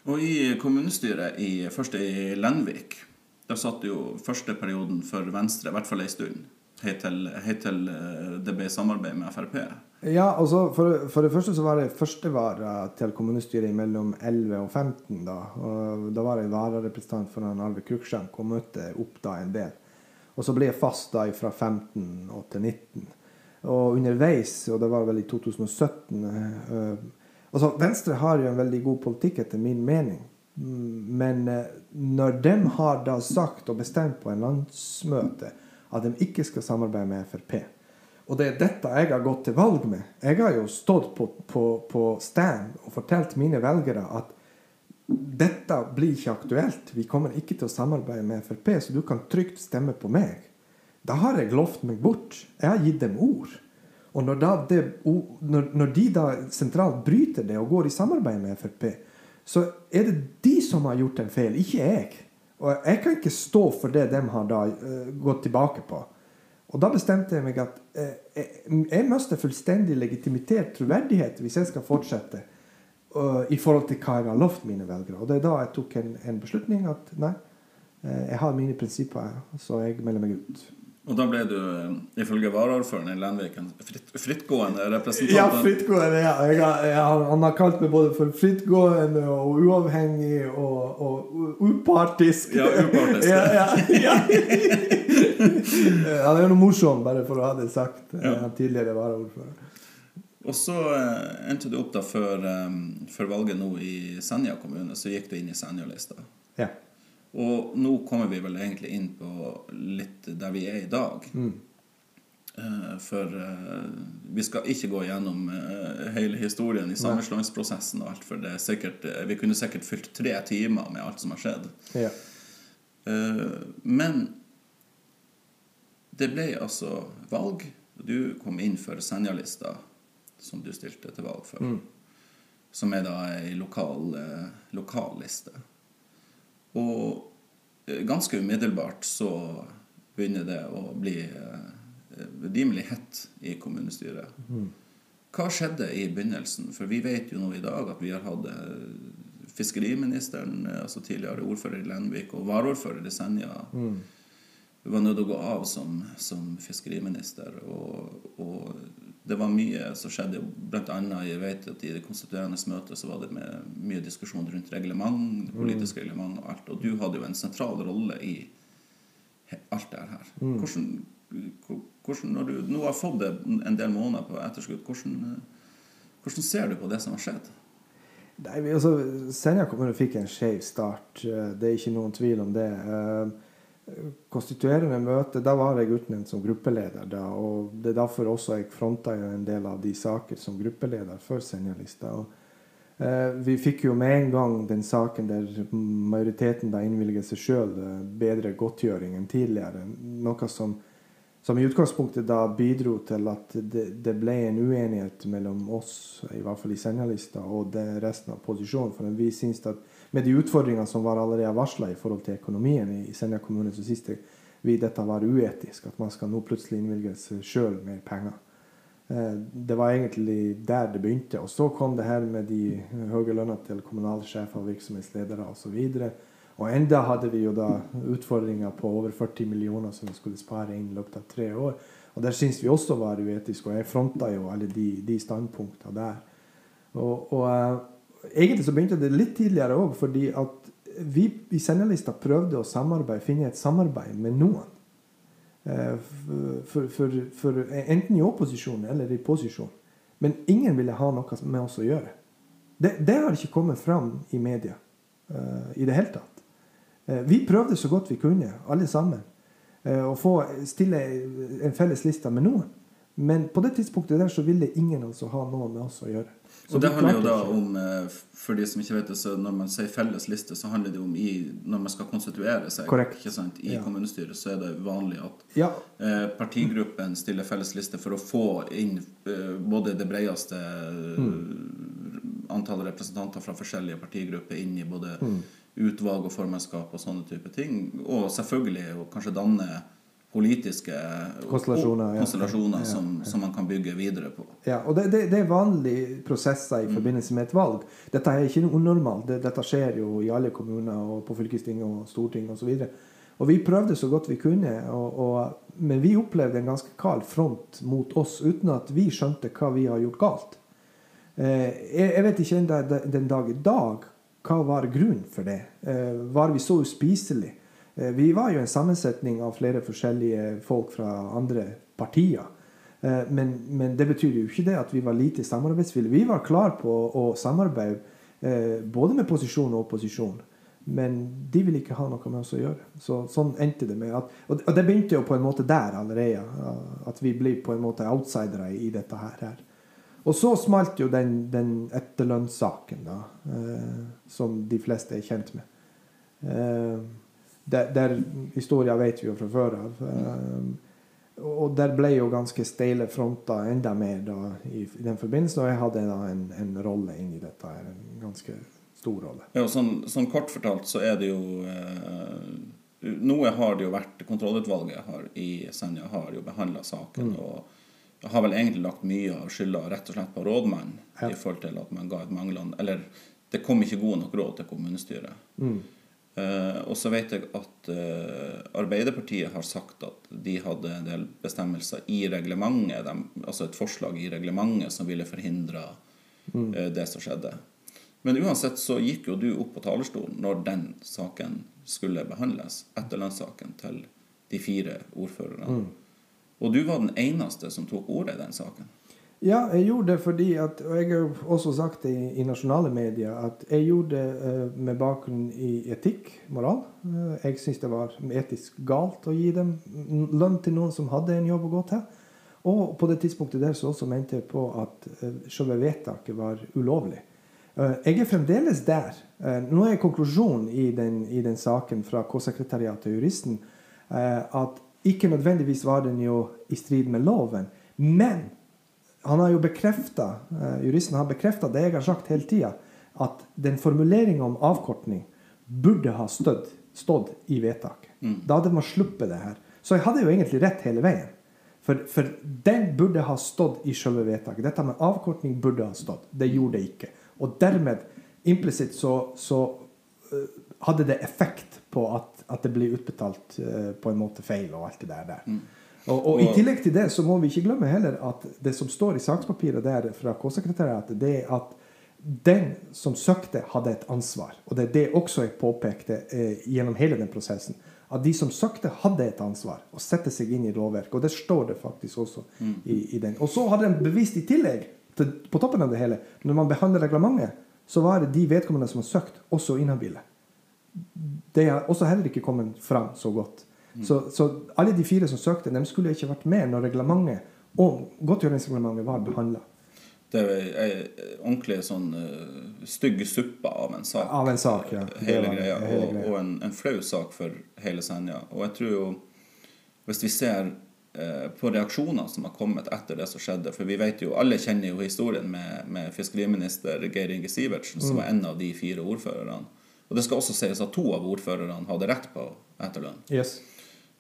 Og i kommunestyret, i, først i Lenvik, der satt jo første perioden for Venstre, i hvert fall ei stund, helt til, helt til eh, det ble samarbeid med Frp. Ja, altså for, for det første så var det førstevara til kommunestyret mellom 11 og 15. Da og da var jeg vararepresentant for han Alve Kruksjank og møtte opp da en del. Og så ble jeg fast da fra 15 og til 19. Og underveis, og det var vel i 2017 eh, altså Venstre har jo en veldig god politikk, etter min mening. Men eh, når de har da sagt og bestemt på en landsmøte at de ikke skal samarbeide med Frp, og det er dette jeg har gått til valg med. Jeg har jo stått på, på, på stand og fortalt mine velgere at dette blir ikke aktuelt. Vi kommer ikke til å samarbeide med Frp, så du kan trygt stemme på meg. Da har jeg lovt meg bort. Jeg har gitt dem ord. Og når, det, når, de da sentralt bryter det og går i samarbeid med Frp, så er det de som har gjort en feil, ikke jeg. Og jeg kan ikke stå for det de har da eh, gått tilbake på. Og da bestemte jeg meg at eh, jeg, jeg mister fullstendig legitimitet, troverdighet, hvis jeg skal fortsette øh, i forhold til hva jeg har lovt mine velgere. Og det er da jeg tok en, en beslutning at nei, eh, jeg har mine prinsipper, så jeg melder meg ut. Og da ble du, eh, ifølge varaordføreren i Lenvik, en fritt, frittgående representant. Ja, frittgående. Ja. Jeg har, jeg har, han har kalt meg både for frittgående og uavhengig og, og upartisk. Ja, upartisk. ja, ja, ja. Han er jo noe morsom, bare for å ha det sagt. Ja. Ja. Tidligere varaordfører. Og så eh, endte du opp da før, eh, før valget nå i Senja kommune, så gikk du inn i Senja-lista. Ja. Og nå kommer vi vel egentlig inn på litt der vi er i dag. Eh, For eh, vi skal ikke gå gjennom eh, hele historien i sammenslåingsprosessen og alt, for det er sikkert, vi kunne sikkert fylt tre timer med alt som har skjedd. ja. Men det ble altså valg. Du kom inn for Senja-lista, som du stilte til valg for. Som er da ei lokal, lokal liste. Og ganske umiddelbart så begynner det å bli eh, rimelig hett i kommunestyret. Hva skjedde i begynnelsen? For vi vet jo nå i dag at vi har hatt eh, fiskeriministeren, eh, altså tidligere ordfører i Lenvik, og varaordfører i Senja. var nødt til å gå av som, som fiskeriminister. Og, og det var mye som skjedde. Blant annet, jeg vet at I det konstituerende møtet så var det med mye diskusjon rundt reglement, politisk reglement og alt. Og du hadde jo en sentral rolle i alt det her. Hvordan, hvordan, når du nå har fått det en del måneder på etterskudd, hvordan, hvordan ser du på det som har skjedd? Nei, altså, Senja kommune fikk en skjev start. eh, Det er ikke noen tvil om det. Eh, Konstituerende møte, da var jeg utnevnt som gruppeleder. da, og Det er derfor også jeg fronta en del av de saker som gruppeleder for Senja-lista. eh, Vi fikk jo med en gang den saken der majoriteten da innvilget seg sjøl bedre godtgjøring enn tidligere. Noe som, som i utgangspunktet da bidro til at det, det ble en uenighet mellom oss, i hvert fall i Senja-lista, og resten av posisjonen. For vi syns at med de utfordringene som var allerede varsla i forhold til økonomien i Senja kommune, så syns vi dette var uetisk. At man skal nå plutselig innvilges sjøl mer penger. Eh, Det var egentlig der det begynte. Og så kom det her med de høye lønna til kommunalsjefer, virksomhetsledere osv. Og, og enda hadde vi jo da utfordringer på over 40 millioner som vi skulle spare inn i løpet av tre år. Og der syns vi også var uetisk, og jeg fronta jo alle de, de standpunktene der. Og, og eh, egentlig så begynte det litt tidligere òg, fordi at vi i Sendelista prøvde å samarbeide, finne et samarbeid med noen. Eh, For, for, for, enten i opposisjon eller i posisjon. Men ingen ville ha noe med oss å gjøre. Det, det har ikke kommet fram i media uh, i det hele tatt. Uh, vi prøvde så godt vi kunne, alle sammen, uh, å få stille en felles liste med noen. Men på det tidspunktet der så ville ingen altså ha noe med oss å gjøre. Så Og det handler jo da om, eh, for de som ikke vet det, så når man sier felles liste, så handler det om i, når man skal konstituere seg Korrekt. ikke sant? i Ja. kommunestyret, så er det vanlig at Ja, eh, partigruppen stiller felles liste for å få inn eh, både det bredeste mm. antallet representanter fra forskjellige partigrupper inn i både utvalg og formannskap og sånne type ting. Og selvfølgelig å kanskje danne politiske Konstellasjoner, ja. konstellasjoner Ja, som, som man kan bygge videre på. Ja, og det, det, det er vanlige prosesser i forbindelse med et valg. Dette er ikke noe unormalt. Det, dette skjer jo i alle kommuner og på fylkesting og storting osv. Og, og vi prøvde så godt vi kunne, og, og, men vi opplevde en ganske kald front mot oss uten at vi skjønte hva vi har gjort galt. Eh, jeg, jeg vet ikke den- den dag i dag hva var grunnen for det. Eh, var vi så uspiselige? Eh, vi var jo en sammensetning av flere forskjellige folk fra andre partier. Eh, Men, men det betyr jo ikke det at vi var lite samarbeidsvillige. Vi var klar på å samarbeide eh, både med posisjon og opposisjon. Men de ville ikke ha noe med oss å gjøre. Så, sånn endte det med at, Og det begynte jo på en måte der allerede. At vi blir på en måte outsidere i dette her. Og så smalt jo den, den etterlønnssaken, da, som de fleste er kjent med. Eh, der, der historien vet vi jo fra før av. Eh, og der ble jo ganske steile fronter enda mer da, i, i den forbindelsen. Og jeg hadde da en, en rolle inn i dette. her, En ganske stor rolle. Ja, og sånn, sånn kort fortalt så er det jo eh, Noe har det jo vært Kontrollutvalget har, i Senja har jo behandla saken og har vel egentlig lagt mye av skylda rett og slett på rådmannen Ja. i forhold til at man ga et manglende Eller det kom ikke gode nok råd til kommunestyret. Eh, og så vet jeg at uh, Arbeiderpartiet har sagt at de hadde en del bestemmelser i reglementet, de, altså et forslag i reglementet som ville forhindre uh, det som skjedde. Men uansett så gikk jo du opp på talerstolen når den saken skulle behandles, etterlønnssaken til de fire ordførerne. Og du var den eneste som tok ordet i den saken. Ja, jeg gjorde det fordi at Og jeg har også sagt det i, i nasjonale medier at jeg gjorde det eh, med bakgrunn i etikk, moral. Eh, jeg syns det var etisk galt å gi dem lønn til noen som hadde en jobb å gå til. Og på det tidspunktet der så også mente jeg på at uh, selve vedtaket var ulovlig. Eh, jeg er fremdeles der. Eh, nå er konklusjonen i den, i den saken fra K-sekretariatet og juristen eh, at ikke nødvendigvis var den jo i strid med loven, men han har jo bekrefta, juristen har bekrefta det jeg har sagt hele tida, at den formuleringa om avkortning burde ha stått, stått i vedtaket. Da hadde man sluppet det her. Så jeg hadde jo egentlig rett hele veien. For, for den burde ha stått i selve vedtaket. Dette med avkortning burde ha stått. Det gjorde det ikke. Og dermed, implisitt, så, så uh, hadde det effekt på at, at det blir utbetalt uh, på en måte feil og alt det der. der. Og, og, I tillegg til det så må vi ikke glemme heller at det som står i sakspapiret der fra K-sekretariatet, det er at den som søkte, hadde et ansvar. Og det er det også jeg påpekte eh, gjennom hele den prosessen. At de som søkte, hadde et ansvar å sette seg inn i lovverket. Og det står det faktisk også i, i den. Og så hadde de bevisst i tillegg, til, på toppen av det hele, når man behandler reglementet, så var det de vedkommende som har søkt, også inhabile det har også heller ikke kommet fram så godt. Så, så alle de fire som søkte, de skulle ikke vært med når reglementet og godtgjøringsreglementet var behandla. Det er ei ordentlig sånn uh, stygg suppe av en sak. Av en sak, ja. Hele det, greia. hele Og, greia. og en, en flau sak for hele Senja. Og jeg tror jo Hvis vi ser uh, på reaksjoner som har kommet etter det som skjedde For vi vet jo, alle kjenner jo historien med, med fiskeriminister Geir Inge Sivertsen, som Mm. var en av de fire ordførerne. Og det skal også sies at to av ordførerne hadde rett på etterlønn. Yes.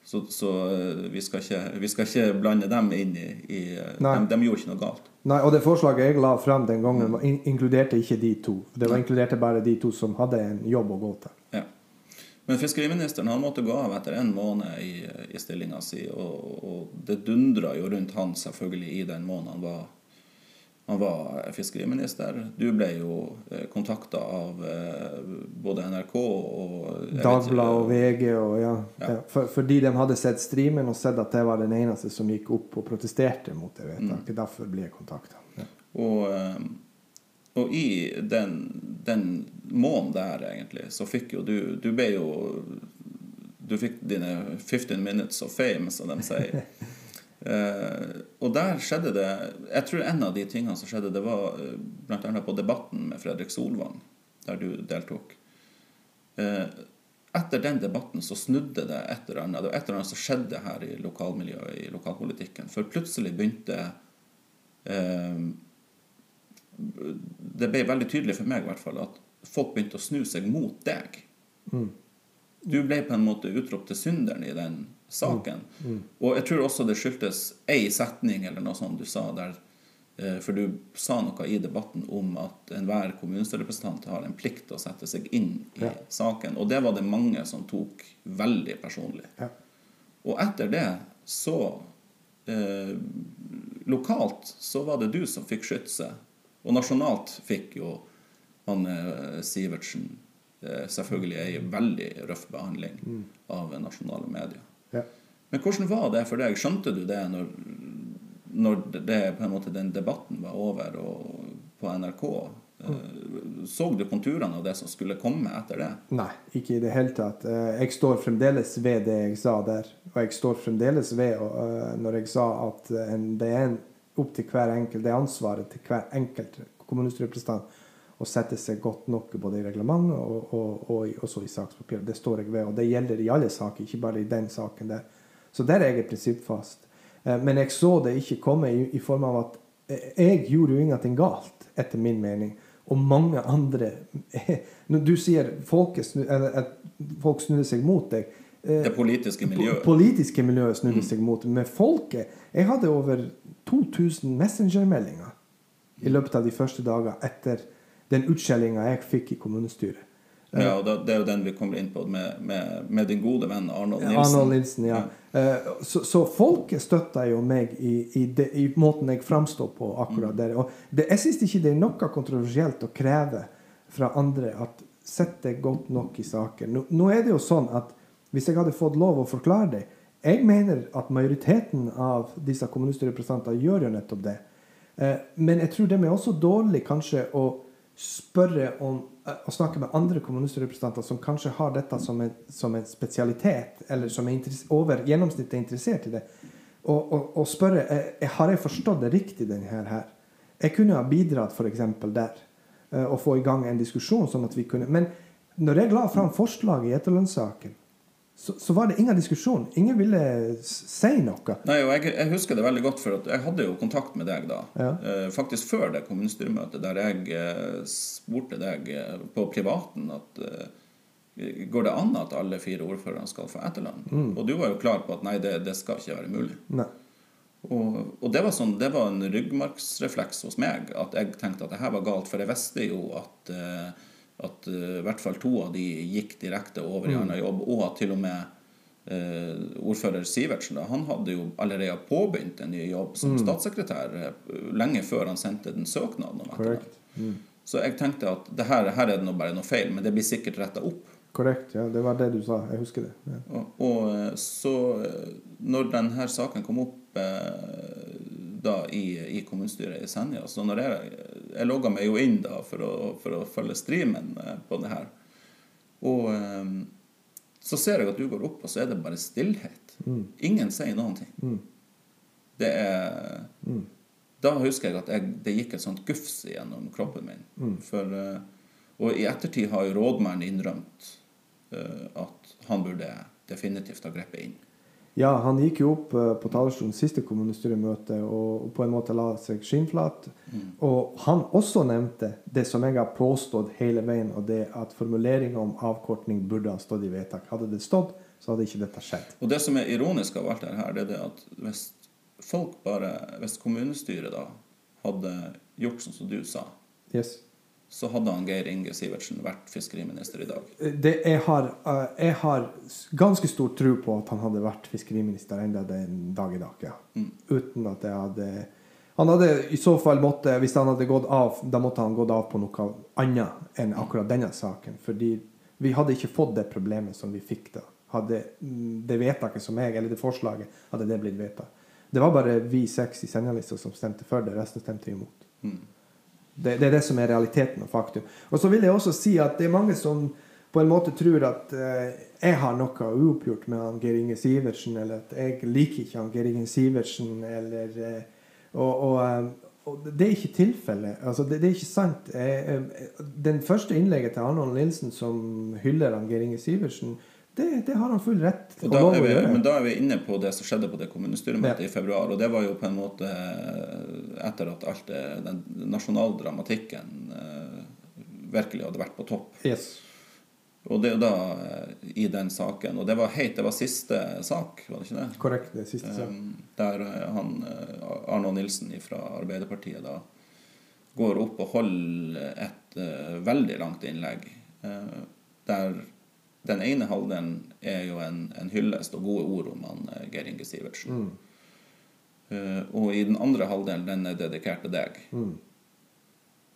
Så, så eh, vi, skal ikke, vi skal ikke blande dem inn i, i eh, de, de gjorde ikke noe galt. Nei, og det forslaget jeg la frem den gangen, mm. in inkluderte ikke de to. Det var inkluderte bare de to som hadde en jobb å gå til. Ja. Men fiskeriministeren han måtte gå av etter en måned i, i stillinga si, og, og det dundra jo rundt han selvfølgelig i den måneden han var, han var fiskeriminister. Du ble jo eh, kontakta av eh, både NRK og jeg Dagbladet og VG og ja. Ja. ja. For, fordi de hadde sett streamen og sett at det var den eneste som gikk opp og protesterte mot det vedtaket. Derfor ble jeg kontakta. Ja. Og, eh, og i den, den måneden der, egentlig, så fikk jo du Du ble jo Du fikk dine 15 minutes of fame, som de sier. Eh, og der skjedde det Jeg tror en av de tingene som skjedde, det var eh, blant annet på Debatten med Fredrik Solvang, der du deltok. Eh, etter den debatten så snudde det et eller annet. Det var et eller annet som skjedde her i lokalmiljøet, i lokalpolitikken. For plutselig begynte eh, Det ble veldig tydelig for meg i hvert fall at folk begynte å snu seg mot deg. Du ble på en måte utropt til synderen i den saken. Og jeg tror også det skyldtes ei setning eller noe sånt du sa der. eh, For du sa noe i debatten om at enhver kommunestyrerepresentant har en plikt til å sette seg inn i Ja. saken. Og det var det mange som tok veldig personlig. Ja. Og etter det så eh, Lokalt så var det du som fikk skytse. Og nasjonalt fikk jo han eh, Sivertsen eh, selvfølgelig ei veldig røff behandling av nasjonale medier. Ja. Men hvordan var det for deg? Skjønte du det når, når det, måte, den debatten var over og på NRK? Mm. Så du konturene av det som skulle komme etter det? Nei, ikke i det hele tatt. Eh, Jeg står fremdeles ved det jeg sa der. Og jeg står fremdeles ved eh, når jeg sa at en- det er en- opp til hver enkelt, det er ansvaret til hver enkelt kommunestyrerepresentant å sette seg godt nok både i reglementet og, og, og også i sakspapiret. Det står jeg ved. Og det gjelder i alle saker, ikke bare i den saken der. Så der er jeg prinsippfast. Eh, Men jeg så det ikke komme i, i form av at eh, jeg gjorde jo ingenting galt, etter min mening. Og mange andre Når du sier folket at folk snudde seg mot deg eh, Det politiske miljøet. Po- politiske miljøet snudde seg mot. Men folket Jeg hadde over 2000 Messenger-meldinger i løpet av de første dager etter den utskjellinga jeg fikk i kommunestyret. Ja, og Det er jo den vi kommer inn på med, med, med din gode venn Arnold Nilsen. Arnold Nilsen, ja. ja. Så, så folket støtter jo meg i, i, de, i måten jeg framstår på akkurat Mm. der. Og det, jeg syns ikke det er noe kontroversielt å kreve fra andre at sett deg godt nok i saker. Nå, nå er det jo sånn at hvis jeg hadde fått lov å forklare det Jeg mener at majoriteten av disse kommunestyrerepresentantene gjør jo nettopp det. Eh, Men jeg tror de er også dårlig kanskje å spørre om eh, Å snakke med andre kommunestyrerepresentanter som kanskje har dette som en, som en spesialitet, eller som er over gjennomsnittet er interessert i det, og, og, og spørre eh, har jeg forstått det riktig, denne her? Jeg kunne ha bidratt f.eks. der, eh, og få i gang en diskusjon. sånn at vi kunne, Men når jeg la fram forslaget i etterlønnssaken, så, så var det ingen diskusjon. Ingen ville si noe. Nei, og jeg, jeg husker det veldig godt, for jeg hadde jo kontakt med deg da. Ja. Eh, faktisk før det kommunestyremøtet, der jeg eh, spurte deg eh, på privaten at eh, Går det an at alle fire ordførerne skal få etterlønn? Mm. Og du var jo klar på at nei, det, det skal ikke være mulig. Nei. Og, og det, var sånn, det var en ryggmargsrefleks hos meg at jeg tenkte at det her var galt, for jeg visste jo at, eh, at uh, i hvert fall to av de gikk direkte over i annen jobb, og at til og med uh, ordfører Sivertsen da, han hadde jo allerede påbegynt en ny jobb som statssekretær eh, lenge før han sendte den søknaden. Mm. Så jeg tenkte at det her, her er det nå bare noe feil, men det blir sikkert retta opp. Korrekt. Ja, det var det du sa. Jeg husker det. Ja. Og, og så når denne saken kom opp eh, da i, i kommunestyret i Senja så når Jeg, jeg logga meg jo inn da for å, for å følge streamen eh, på det her. Og eh, så ser jeg at du går opp, og så er det bare stillhet. Ingen sier noen ting. Det er Da husker jeg at jeg, det gikk et sånt gufs gjennom kroppen min. For, eh, og i ettertid har jo rådmannen innrømt uh, at han burde definitivt ha grepet inn. Ja, han gikk jo opp eh, på talerstolen siste kommunestyremøte og på en måte la seg skinnflat. Og han også nevnte det som jeg har påstått hele veien, og det at formuleringa om avkortning burde ha stått i vedtak. Hadde det stått, så hadde ikke dette skjedd. Og det som er ironisk av alt dette, det er det at hvis folk bare Hvis kommunestyret da hadde gjort sånn som du sa, Yes. Så hadde han Geir Inge Sivertsen vært fiskeriminister i dag. Det, jeg, har, eh, jeg har ganske stor tro på at han hadde vært fiskeriminister enda den dag i dag. ja. Uten at jeg hadde Han hadde i så fall måtte, Hvis han hadde gått av, da måtte han gått av på noe annet enn akkurat denne saken. Fordi vi hadde ikke fått det problemet som vi fikk da. Hadde mm, det vedtaket som jeg, eller det forslaget, hadde det blitt vedtatt. Det var bare vi seks i Senja-lista som stemte for det. Resten stemte imot. Det, det er det som er realiteten og faktum. Og så vil jeg også si at det er mange som på en måte tror at eh, jeg har noe uoppgjort med han Geir Inge Sivertsen, eller at jeg liker ikke han Geir Inge Sivertsen, eller eh, og, og, eh, og det er ikke tilfellet. Altså, det, det er ikke sant. Jeg, jeg, den første innlegget til Arnold Nilsen som hyller han Geir Inge Sivertsen, det, det har han full rett er å vi, gjøre. men da er vi inne på det som skjedde på det kommunestyremøtet Ja. i februar. Og det var jo på en måte eh, etter at alt det, den nasjonaldramatikken eh, virkelig hadde vært på topp. Yes. Og det er jo da eh, i den saken Og det var heit, det var siste sak, var det ikke det? Korrekt. Det siste sak. Um, der han Arno Nilsen fra Arbeiderpartiet da går opp og holder et veldig langt innlegg. der den ene halvdelen er jo en, en hyllest og gode ord om han eh, Geir Inge Sivertsen. Eh, og i den andre halvdelen, den er dedikert til deg.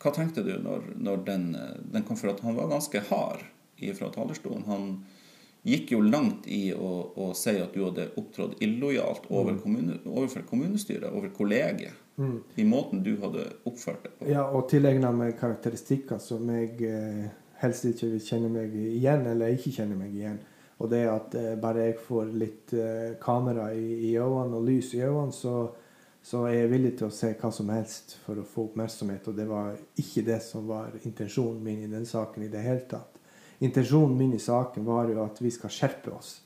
Hva tenkte du når, når den, eh, den kom? For at han var ganske hard fra talerstolen. Han gikk jo langt i å, å si at du hadde opptrådt illojalt over kommune, overfor kommunestyret, over kollegiet. I måten du hadde oppført det på. Ja, og tilegna meg karakteristikker som jeg eh, helst ikke vil kjenne meg igjen, eller ikke kjenne meg igjen. Og det at eh, bare jeg får litt eh, kamera i, i øynene og lys i øynene, så, så er jeg villig til å se hva som helst for å få oppmerksomhet. Og det var ikke det som var intensjonen min i den saken i det hele tatt. Intensjonen min i saken var jo at vi skal skjerpe oss.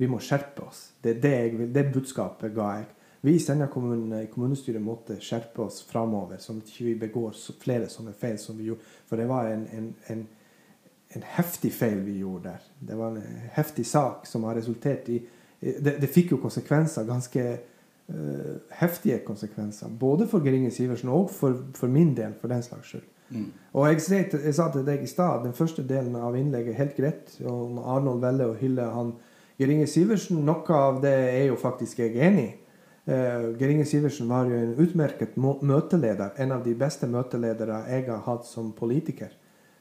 Vi må skjerpe oss. Det, det, det budskapet ga jeg. Vi i Senja kommune, kommunestyret måtte skjerpe oss framover, sånn at vi ikke begår flere sånne feil som vi gjorde. For det var en, en, en, en heftig feil vi gjorde der. Det var en heftig sak som har resultert i Det, det fikk jo konsekvenser, ganske uh, heftige konsekvenser. Både for Geringe Sivertsen og for, for min del, for den slags skyld. Og jeg, jeg sa til deg i stad, den første delen av innlegget helt greit. Og Arnold velger å hylle han Geir Sivertsen. Noe av det er jo faktisk jeg enig i. Uh, Geir Sivertsen var jo en utmerket møteleder. En av de beste møteledere jeg har hatt som politiker.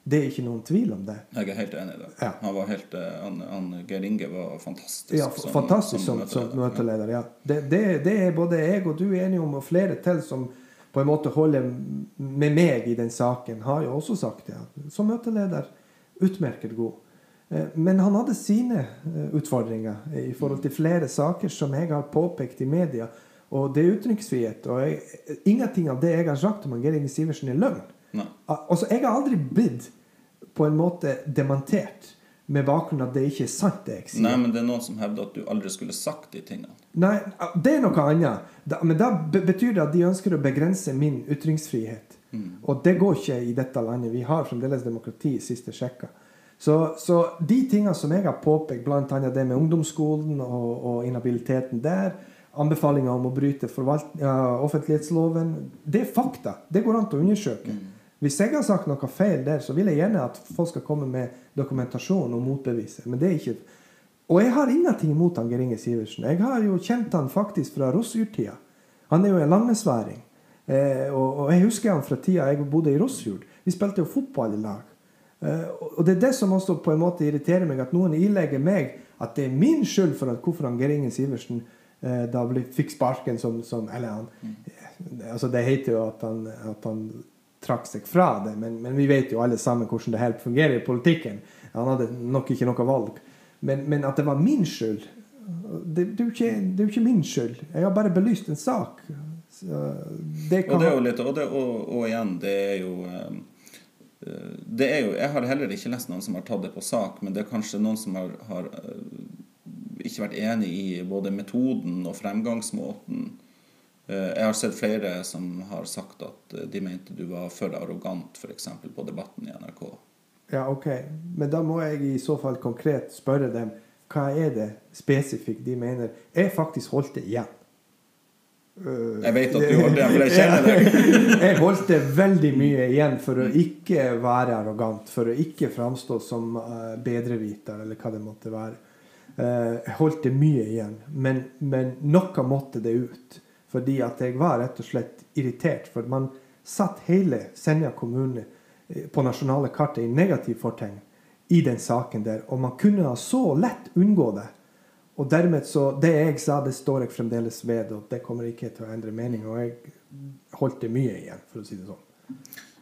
Det er ikke noen tvil om det. Jeg er helt enig i det. Ja. Han var helt, eh, han, han, Geir Inge var fantastisk Ja, fantastisk som, som møteleder. Ja. Det, det, det er både jeg og du enige om, og flere til som på en måte holder med meg i den saken, har jo også sagt det. Som møteleder utmerket god. Eh, Men han hadde sine eh, utfordringer i forhold til flere saker som jeg har påpekt i media. Og det er utenriksfrihet. Og jeg, ingenting av det jeg har sagt om Geir Inge Sivertsen, er løgn. Nei. Altså, jeg har aldri blitt på en måte dementert med bakgrunn av at det ikke er sant, det jeg sier. Nei, men det er noen som hevder at du aldri skulle sagt de tingene. Nei, det er noe annet. Da, men da betyr det at de ønsker å begrense min ytringsfrihet. Og det går ikke i dette landet. Vi har fremdeles demokrati, siste sjekka. Så, så de tingene som jeg har påpekt, bl.a. det med ungdomsskolen og, og inhabiliteten der, anbefalinger om å bryte offentlighetsloven, det er fakta. Det går an å undersøke. Hvis jeg har sagt noe feil der, så vil jeg gjerne at folk skal komme med dokumentasjon og motbevise. Men det er ikke og jeg har ingenting imot han Geringe Sivertsen. Jeg har jo kjent han faktisk fra Rossfjord-tida. Han er jo en langesværing. Eh, og, og jeg husker han fra tida jeg bodde i Rossfjord. Vi spilte jo fotball i lag. Eh, og det er det som også på en måte irriterer meg, at noen ilegger meg at det er min skyld for at hvorfor han Geringe Sivertsen eh, da ble, fikk sparken som, som Eller han eh, altså Det heter jo at han, at han trakk seg fra det, men, men vi vet jo alle sammen hvordan det helt fungerer i politikken. Han hadde nok ikke noe valg. Men, men at det var min skyld det, det, er jo ikke, det er jo ikke min skyld. Jeg har bare belyst en sak. Så det kan Og det er jo litt, og, det, og, og igjen, det er jo eh, det er jo, Jeg har heller ikke lest noen som har tatt det på sak, men det er kanskje noen som har, har eh, ikke vært enig i både metoden og fremgangsmåten. Eh, Jeg har sett flere som har sagt at eh, de mente du var for arrogant, f.eks. på Debatten i NRK. Ja, ok. Men da må jeg i så fall konkret spørre dem hva er det spesifikt de mener. Jeg faktisk holdt det igjen. Øh, Jeg vet at du holdt det, for jeg kjenner deg. jeg holdt det veldig mye igjen for å ikke være arrogant, for å ikke framstå som bedreviter, eller hva det måtte være. Eh, jeg holdt det mye igjen, men, men noe måtte det ut. Fordi at jeg var rett og slett irritert. For man satt hele Senja kommune eh, på nasjonale kartet i negativ fortegn i den saken der. Og man kunne ha så lett unngå det. Og dermed så Det jeg sa, det står jeg fremdeles ved, og det kommer ikke til å endre mening. Og jeg holdt det mye igjen, for å si det sånn.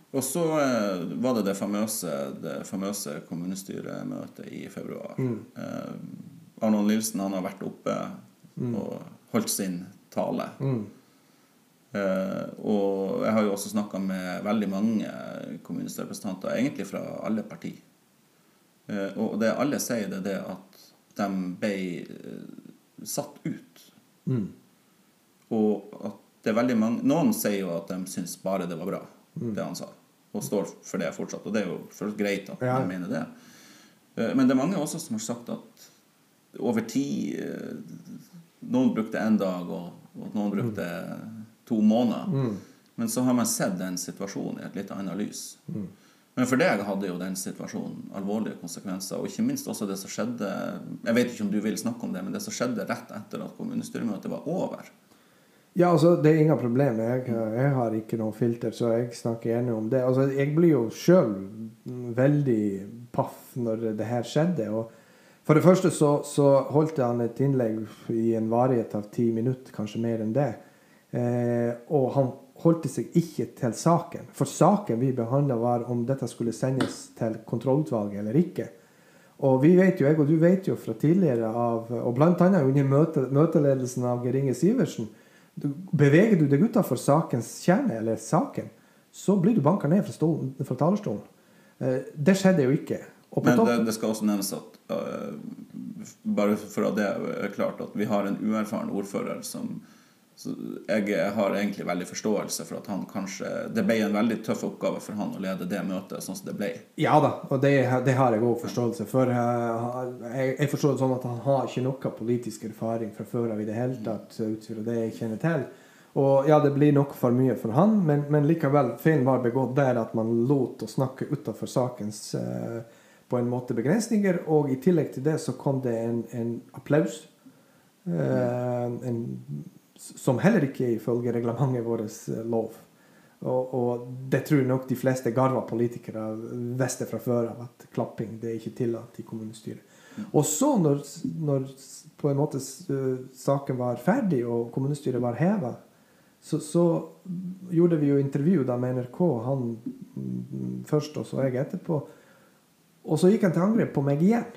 Og så eh, var det det famøse, det famøse kommunestyremøtet i februar. Eh, Arnold Nilsen han har vært oppe og holdt sin tale. Eh, og jeg har jo også snakka med veldig mange kommunestyrerepresentanter, egentlig fra alle partier. Uh, og det alle sier, det er det at de ble uh, satt ut. Og at det er veldig mange Noen sier jo at de syns bare det var bra, det han sa. Og står for det fortsatt. Og det er jo greit at Ja. de mener det. Eh, Men det er mange også som har sagt at over tid Noen brukte én dag, og, og noen brukte to måneder. Men så har man sett den situasjonen i et litt annet lys. Men for deg hadde jo den situasjonen alvorlige konsekvenser. Og ikke minst også det som skjedde Jeg vet ikke om du vil snakke om det, men det som skjedde rett etter at kommunestyremøtet var over. Ja, altså, det er ingen problem. Jeg, jeg har ikke noe filter, så jeg snakker gjerne om det. Altså, jeg blir jo sjøl veldig paff når det her skjedde. og For det første så, så holdt han et innlegg i en varighet av ti minutter, kanskje mer enn det. Eh, og han holdt seg ikke til saken. For saken vi behandla, var om dette skulle sendes til kontrollutvalget eller ikke. Og vi vet jo, jeg og du vet jo fra tidligere av, og annet under møte, møteledelsen av Geir Inge Sivertsen Beveger du deg utafor sakens kjerne, eller saken, så blir du banka ned fra, stolen, fra talerstolen. Eh, det skjedde jo ikke. Men det, det skal også nevnes at uh, bare for at det er klart at vi har en uerfaren ordfører som jeg har egentlig veldig forståelse for at han kanskje Det ble en veldig tøff oppgave for han å lede det møtet sånn som det ble. Ja da, og det, det har jeg òg forståelse for. Eh, Jeg, jeg forstår det sånn at han har ikke noe politisk erfaring fra før av i det hele tatt, ut fra det jeg kjenner til. Og ja, det blir nok for mye for han, men, men likevel, feilen var begått der at man lot å snakke utafor sakens eh, på en måte begrensninger. Og i tillegg til det så kom det en, en applaus. Eh, en, som heller ikke ifølge reglementet vårt eh, lov. Og, og, det tror nok de fleste garva politikere visste fra før av at klapping det er ikke tillatt i kommunestyret. Og så, når, når på en måte uh, saken var ferdig og kommunestyret var heva, så, så, gjorde vi jo intervju da med NRK, han mm, først og så jeg etterpå. Og så gikk han til angrep på meg igjen.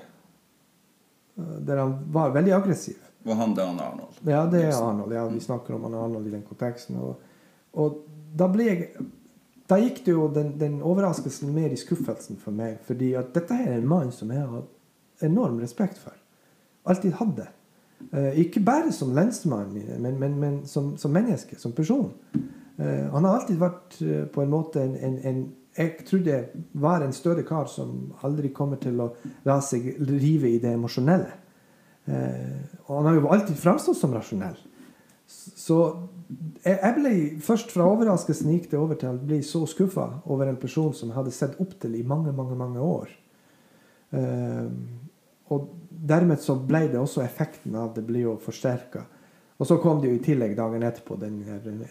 Uh, der han var veldig aggressiv. Var han det han Arnold? Ja, det er Arnold. Ja, vi snakker om han Arnold i den konteksten. Og, og da ble jeg da gikk det jo den, den, overraskelsen mer i skuffelsen for meg. fordi at dette er en mann som jeg har enorm respekt for. Alltid hadde. Eh, ikke bare som lensmann, men, men, men som, som, menneske, som person. Eh, han har alltid vært eh, på en måte en, en, en, Jeg trodde var en større kar som aldri kommer til å la seg rive i det emosjonelle. Eh, og han har jo alltid framstått som rasjonell. Så jeg ble først fra overraskelsen gikk det over til å bli så skuffa over en person som jeg hadde sett opp til i mange, mange, mange år. Eh, og dermed så ble det også effekten av det ble jo forsterka. Og så kom det jo i tillegg dagen etterpå den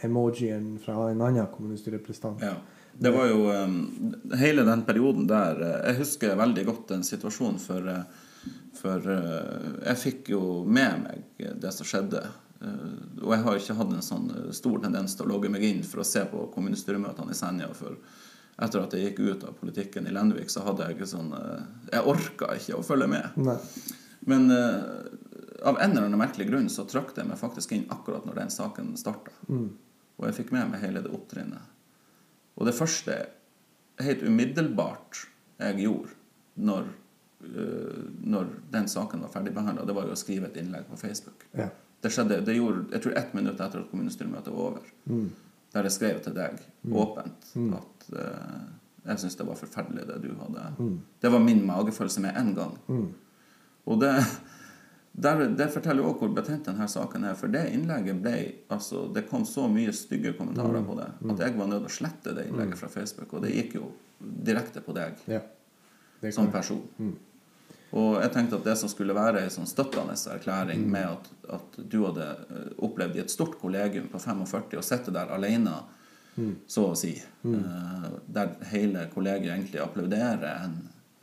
emojien fra en annen kommunestyrerepresentant. Ja. Det var jo um, hele den perioden der eh, Jeg husker veldig godt den situasjonen, for, eh, for uh, jeg fikk jo med meg det som skjedde. Uh, og jeg har ikke hatt en sånn stor tendens til å logge meg inn for å se på kommunestyremøtene i Senja. For etter at jeg gikk ut av politikken i Lenvik, så hadde jeg ikke sånn Jeg orka ikke å følge med. Nei. Men uh, av en eller annen merkelig grunn så trakk jeg meg faktisk inn akkurat når den saken starta. Mm. Og jeg fikk med meg hele det opptrinnet. Og det første, helt umiddelbart, jeg gjorde når, uh, når den saken var ferdigbehandla, det var jo å skrive et innlegg på Facebook. Ja. Det skjedde, det gjorde, jeg tror ett minutt etter at kommunestyremøtet var over. Mm. Der jeg skrev til deg Mm. åpent at uh, jeg syns det var forferdelig, det du hadde Mm. Det var min magefølelse med en gang. Og det, der, det forteller jo også hvor betent denne saken er. For det innlegget ble altså, Det kom så mye stygge kommentarer på det at jeg var nødt til å slette det innlegget fra Facebook. Og det gikk jo direkte på deg Ja. Som person. person. Og jeg tenkte at det som skulle være en sånn støttende erklæring med at, at du hadde eh, opplevd i et stort kollegium på 45 å sitte der alene, så å si, eh, der hele kollegiet egentlig applauderer en,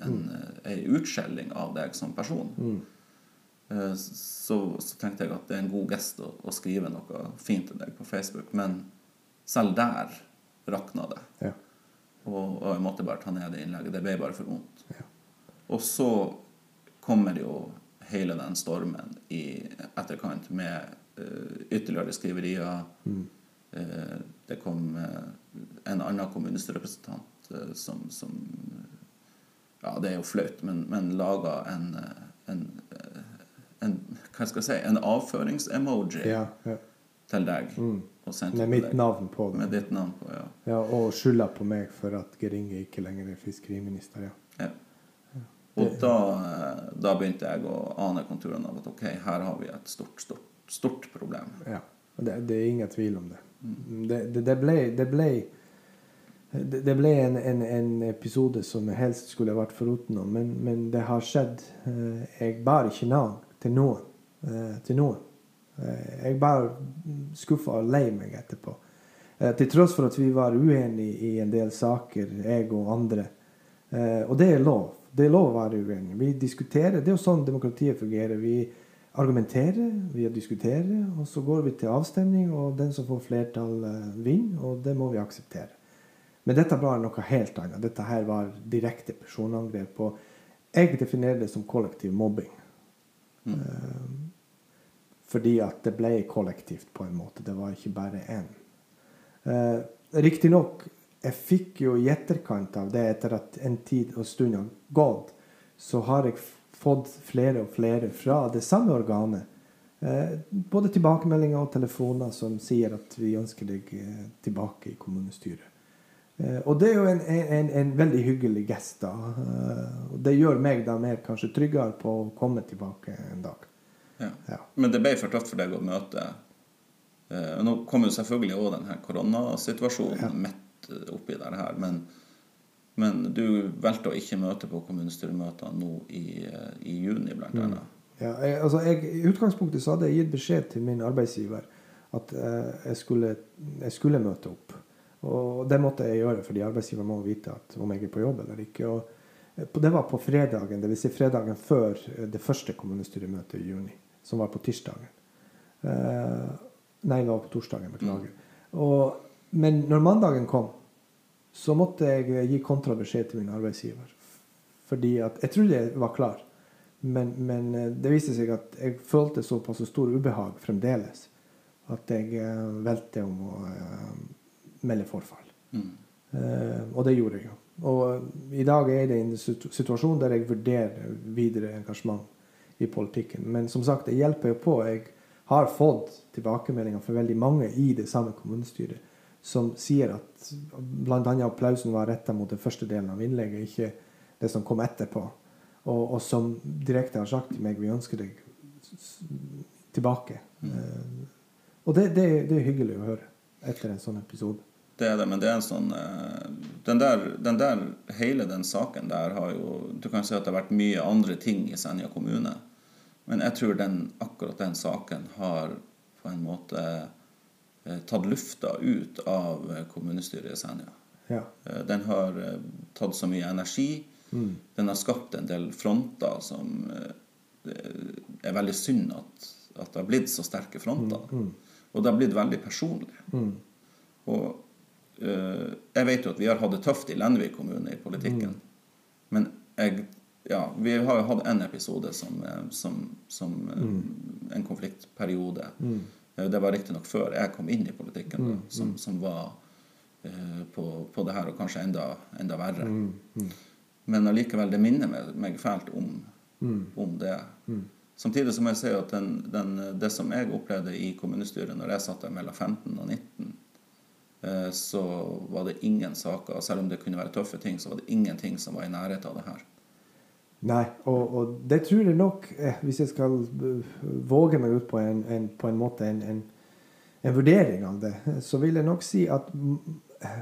en, eh, en utskjelling av deg som person, eh, så, så tenkte jeg at det er en god gest å, å skrive noe fint til deg på Facebook. Men selv der rakna det. Ja. Og, og jeg måtte bare ta ned det innlegget. Det ble bare for vondt. Ja. Og så kommer jo hele den stormen i etterkant med uh, ytterligere skriverier. Eh, det kom uh, en annen kommunestyrerepresentant eh, som, som Ja, det er jo flaut, men, men laga en, eh, en, eh, en Hva skal jeg si En avførings-emoji Ja, ja. til deg. Sendte Med mitt deg. navn på det. Med ditt navn på, ja. Ja, og skylda på meg for at Geringe ikke lenger er fiskeriminister. ja. Ja. Og da, eh, da begynte jeg å ane konturene av at ok, her har vi et stort, stort, stort problem. Ja. Det, det er ingen tvil om det. Det, det, det ble, det ble, det, ble en, en, en episode som jeg helst skulle vært foruten men, men det har skjedd. Eh, Jeg bar ikke navn til nå. eh, Til nå. Eh, Jeg bare skuffa og lei meg etterpå. Eh, Til tross for at vi var uenige i en del saker, jeg og andre. Og det er lov. Det er lov å være uenig. Vi diskuterer. Det er jo sånn demokratiet fungerer. Vi argumenterer, vi diskuterer, og så går vi til avstemning, og den som får flertall, vinner, og det må vi akseptere. Men dette var noe helt annet. Dette her var direkte personangrep. Og jeg definerer det som kollektiv mobbing. Eh, fordi at det ble kollektivt, på en måte. Det var ikke bare én. Eh, Riktignok, jeg fikk jo i etterkant av det, etter at en tid og stund har gått, så har jeg fått flere og flere fra det samme organet. Eh, både tilbakemeldinger og telefoner som sier at vi ønsker deg eh, tilbake i kommunestyret. Eh, og det er jo en, en, en veldig hyggelig gest. da. Eh, det gjør meg da mer kanskje tryggere på å komme tilbake en dag. Ja. Ja. Men det ble for tøft for deg å møte Eh, nå kom jo selvfølgelig òg denne koronasituasjonen midt eh, oppi det her. Men, men du valgte å ikke møte på kommunestyremøter nå i, i juni, blant Mm. annet. Ja, jeg, altså jeg, I utgangspunktet så hadde jeg gitt beskjed til min arbeidsgiver at jeg, skulle, jeg skulle møte opp. Og det måtte jeg gjøre, fordi arbeidsgiver må vite om jeg er på jobb eller ikke. Og det var på fredagen, dvs. Si fredagen før eh, det første kommunestyremøtet i juni, som var på tirsdagen. Eh, nei, det var på torsdagen. Beklager. Og, men når mandagen kom, så måtte jeg eh, gi kontrabeskjed til min arbeidsgiver. Fordi at Jeg trodde jeg var klar, men, men det viste seg at jeg følte såpass stor ubehag fremdeles at jeg velte om å melde forfall. Mm. Eh, og det gjorde jeg jo. Og i dag er det en situasjon der jeg vurderer videre engasjement i politikken. Men som sagt, det hjelper jo på. Jeg har fått tilbakemeldinger fra veldig mange i det samme kommunestyret som sier at bl.a. applausen var retta mot den første delen av innlegget, ikke det som kom etterpå. Og, og som direkte har sagt til meg vi ønsker deg tilbake. Eh, og det, det, det er hyggelig å høre etter en sånn episode. Det er det, men det er en sånn eh, den der, den der, Hele den saken der har jo Du kan si at det har vært mye andre ting i Senja kommune. Men jeg tror den, akkurat den saken har på en måte eh, tatt lufta ut av eh, kommunestyret i Senja. Ja. Den har tatt så mye energi. Den har skapt en del fronter som er veldig synd at, at det har blitt så sterke fronter. Og det har blitt veldig personlig. Og eh, jeg vet jo at vi har hatt det tøft i Lenvik kommune i politikken. Men jeg, ja, vi har jo hatt en episode som, eh, som, som eh, en konfliktperiode. Eh, Det var riktignok før jeg kom inn i politikken, da, som, som var uh, på, på det her, og kanskje enda, enda verre. Men allikevel, det minner meg, meg fælt om, om det. Samtidig som jeg ser at den, den, det som jeg opplevde i kommunestyret når jeg satt der mellom 15 og 19, eh, så var det ingen saker, selv om det kunne være tøffe ting, så var det ingenting som var i nærheten av det her. Nei, og, og det tror jeg nok eh, Hvis jeg skal eh, våge meg ut på en, en, på en måte en, en, vurdering av det, så vil jeg nok si at mm, eh,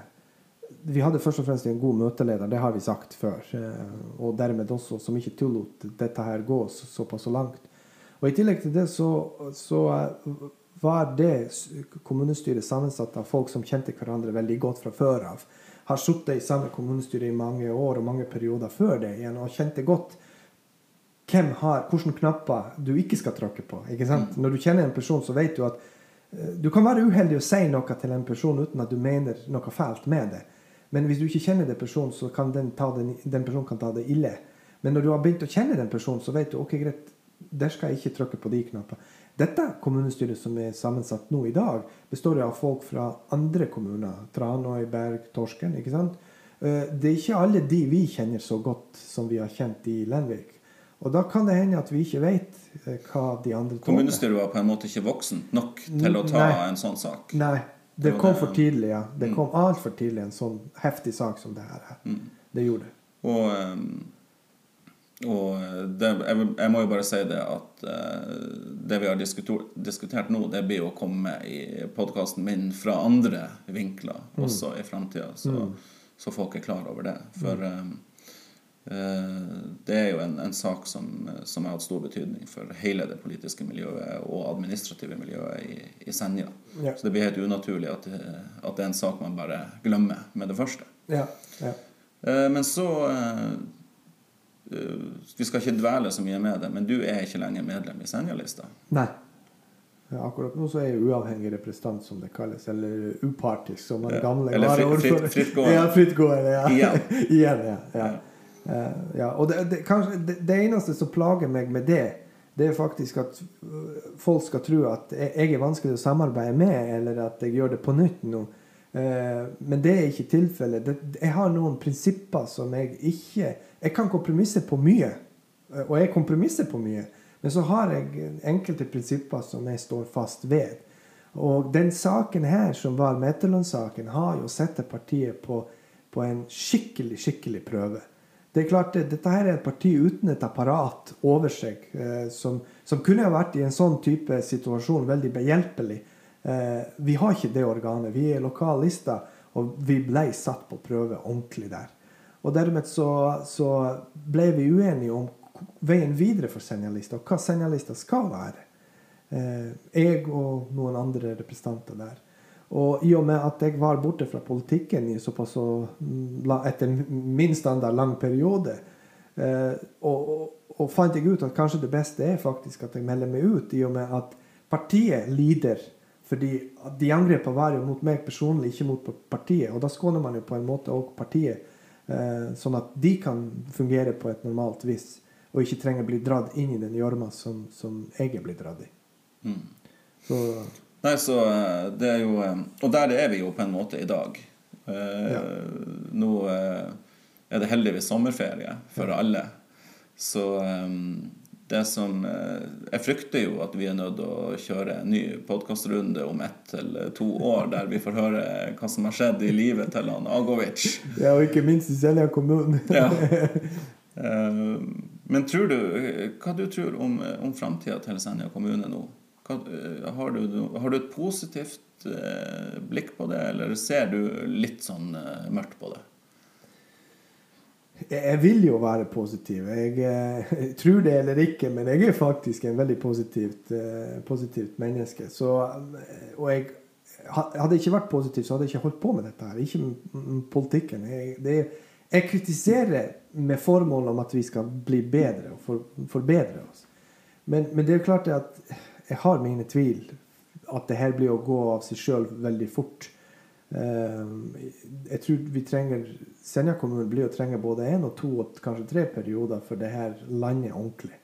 vi hadde først og fremst en god møteleder, det har vi sagt før. eh, Og dermed også som ikke tillot dette her gå såpass så langt. Og i tillegg til det så, så eh, var det kommunestyret sammensatt av folk som kjente hverandre veldig godt fra før av. Har sittet i samme kommunestyre i mange år og mange perioder før det igjen og kjente godt hvem har, hvilke knapper du ikke skal tråkke på. ikke sant? Når du kjenner en person, så vet du at eh, du kan være uheldig å si noe til en person uten at du mener noe fælt med det. Men hvis du ikke kjenner den personen, så kan den, ta den, den personen kan ta det ille. Men når du har begynt å kjenne den personen, så vet du ok, greit, der skal jeg ikke trykke på de knappene. Dette kommunestyret som er sammensatt nå i dag, består av folk fra andre kommuner. Tranøy, Berg, Torsken. ikke sant? Eh, Det er ikke alle de vi kjenner så godt som vi har kjent i Lenvik. Og da kan det hende at vi ikke vet eh, hva de andre tåler. Kommunestyret var på en måte ikke voksent nok til å ta Nei. en sånn sak. Nei, det Det kom det- for tidlig, ja. Det kom altfor tidlig, en sånn heftig sak som det her Mm. Det gjorde det. Og, ehm, og det, jeg, jeg må jo bare si det at uh, det vi har diskutert, nå, det blir å komme i podkasten min fra andre vinkler også i framtida, så, så folk er klar over det. For ehm, uh, det er jo en, en sak som, som har hatt stor betydning for hele det politiske miljøet og administrative miljøet i, i Senja. Ja. Så det blir helt unaturlig at, at det er en sak man bare glemmer med det første. Ja, ja. Uh, Men så eh, eh, Vi skal ikke dvele så mye med det, men du er ikke lenger medlem i Senja-lista. Nei. Akkurat nå så er jeg uavhengig representant, som det kalles. Eller upartisk, som den Ja. gamle Eller fri- varaordfører- fritt- frittgående. Ja, frittgående. Ja. Igjen. Igjen, ja. ja. Eh, ja. Og det, det, kanskje, det, det eneste som plager meg med det, det er faktisk at øh, folk skal tro at jeg jeg er vanskelig å samarbeide med, eller at jeg gjør det på nytt nå. Eh, Men det er ikke tilfellet. Jeg har noen prinsipper som jeg ikke Jeg kan kompromisse på mye, eh, og jeg kompromisser på mye. Men så har jeg enkelte prinsipper som jeg står fast ved. Og den saken her, som var med etterlønnssaken, har jo satt partiet på, på en skikkelig, skikkelig prøve. Det er klart, Dette her er et parti uten et apparat over seg, eh, som, som kunne ha vært i en sånn type situasjon veldig behjelpelig. Eh, vi har ikke det organet. Vi er lokallista, og vi ble satt på prøve ordentlig der. Og dermed så, så ble vi uenige om veien videre for Senja-lista, og hva Senja-lista skal være. Eh, jeg og noen andre representanter der. Og i og med at jeg var borte fra politikken i såpass etter min standard lang periode, eh, og, og, og, fant jeg ut at kanskje det beste er faktisk at jeg melder meg ut, i og med at partiet lider. Fordi de angrepene var jo mot meg personlig, ikke mot partiet. Og da skåner man jo på en måte òg partiet, sånn at de kan fungere på et normalt vis. Og ikke trenger å bli dratt inn i den gjørma som, som, jeg er blitt dratt i. Mm. Så Nei, så eh, det er jo eh, Og der er vi jo på en måte i dag. Eh, ja. Nå er det heldigvis sommerferie for ja. alle. Så det som Jeg frykter jo at vi er nødt til å kjøre en ny podkastrunde om ett eller to år, der vi får høre hva som har skjedd i livet til han Agovic. Ja, og ikke minst i Selja kommune. ja. Men tror du, hva du tror om, om framtida til Senja kommune nå? Hva, har du, har du et positivt eh, blikk på det, eller ser du litt sånn eh, mørkt på det? Jeg vil jo være positiv. Jeg, jeg, tror det eller ikke, men jeg er faktisk en veldig positivt, positivt menneske. Så, og jeg, hadde jeg ikke vært positiv, så hadde jeg ikke holdt på med dette her. Ikke politikken. Jeg, det, jeg kritiserer med formål om at vi skal bli bedre og for, forbedre oss. Men, men det er klart at jeg har mine tvil at det her blir å gå av seg sjøl veldig fort. Ehm, jeg tror vi trenger Senja kommune blir å trenge både én og to og kanskje tre perioder for det her landet ordentlig.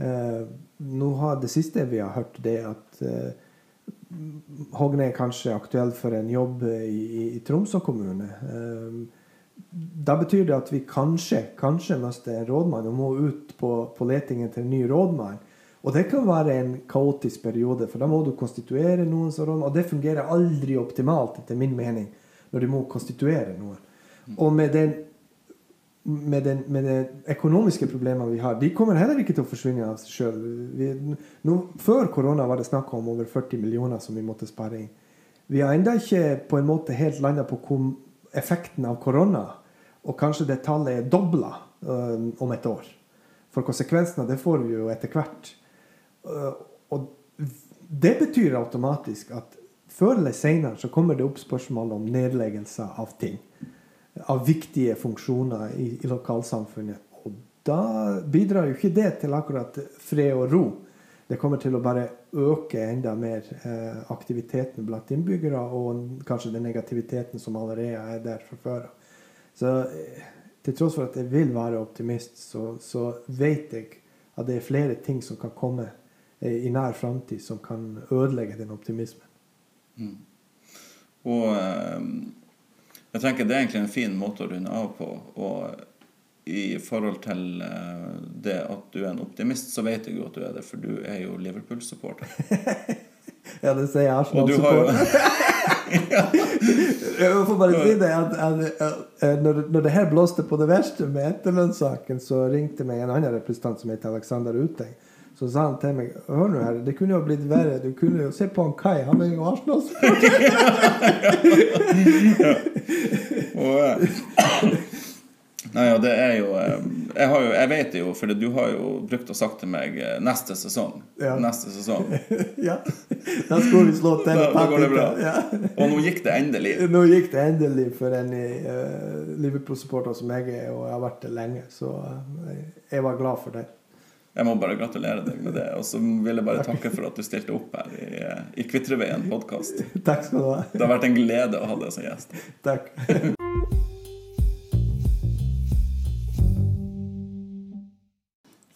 Ehm, nå har Det siste vi har hørt, det at eh, Hogne er kanskje aktuell for en jobb i, i, Tromsø kommune. Da betyr det at vi kanskje kanskje mister en rådmann og må ut på, på letingen til en ny rådmann. Og det kan være en kaotisk periode, for da må du konstituere noen som Og det fungerer aldri optimalt, etter min mening, når du må konstituere noen. Og med den med, den, med de økonomiske problemene vi har, de kommer heller ikke til å forsvinne av seg sjøl. Før korona var det snakk om over 40 millioner som vi måtte spare inn. Vi har ennå ikke på en måte helt landa på effekten av korona, og kanskje det tallet er dobla uh, om et år. For konsekvensene det får vi jo etter hvert. Eh, og det betyr automatisk at før eller senere så kommer det opp spørsmål om nedleggelser av ting. Av viktige funksjoner i, i lokalsamfunnet. Og da bidrar jo ikke det til akkurat fred og ro. Det kommer til å bare øke enda mer eh, aktiviteten blant innbyggere, og kanskje den negativiteten som allerede er der fra før Så eh, til tross for at jeg vil være optimist, så, så vet jeg at det er flere ting som kan komme i nær framtid som kan ødelegge den optimismen. Mm. Og eh, jeg tenker det er egentlig en fin måte å runde av på. Og i forhold til eh, det at du er en optimist, så vet jeg jo at du er det, for du er jo Liverpool-supporter. ja, det sier Arsenal-supporter. jeg får bare si det at, at når, når, det her blåste på det verste med etterlønnssaken, så ringte meg en annen representant som heter Alexander Uteng så sa han til meg Hør nå her, det kunne jo blitt verre. Du kunne jo se på han Kai. Han er jo Arsenal-spiller. Nei, ja, det er jo eh, Jeg, har jo, jeg vet det jo, for du har jo brukt og sagt til meg eh, neste sesong. Ja. Neste sesong. ja. Da skulle vi slå til. Da, da går det bra. Ja. Og nå gikk det endelig. Nå gikk det endelig for en uh, Liverpool-supporter som jeg er, og jeg har vært det lenge. Så jeg var glad for det. Jeg må bare gratulere deg med det. Og så vil jeg bare takke for at du stilte opp her i, i Kvitreveien podkast. Takk skal du ha. Det har vært en glede å ha deg som gjest. Takk.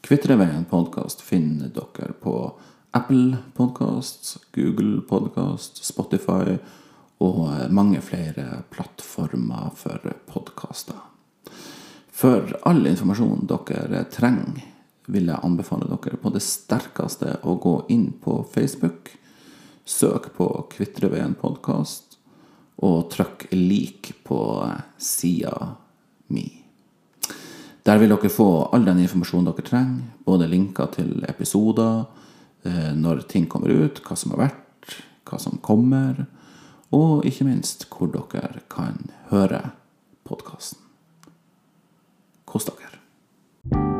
Kvitreveien podkast finner dere på Apple Podkast, Google Podkast, Spotify og mange flere plattformer for podkaster. For all informasjon dere trenger vil jeg anbefale dere på det sterkeste å gå inn på Facebook. Søk på Kvitreveien podkast, og trykk 'lik' på sida mi. Der vil dere få all den informasjonen dere trenger, både linker til episoder, eh, når ting kommer ut, hva som har vært, hva som kommer, og ikke minst hvor dere kan høre podkasten. Kos dere.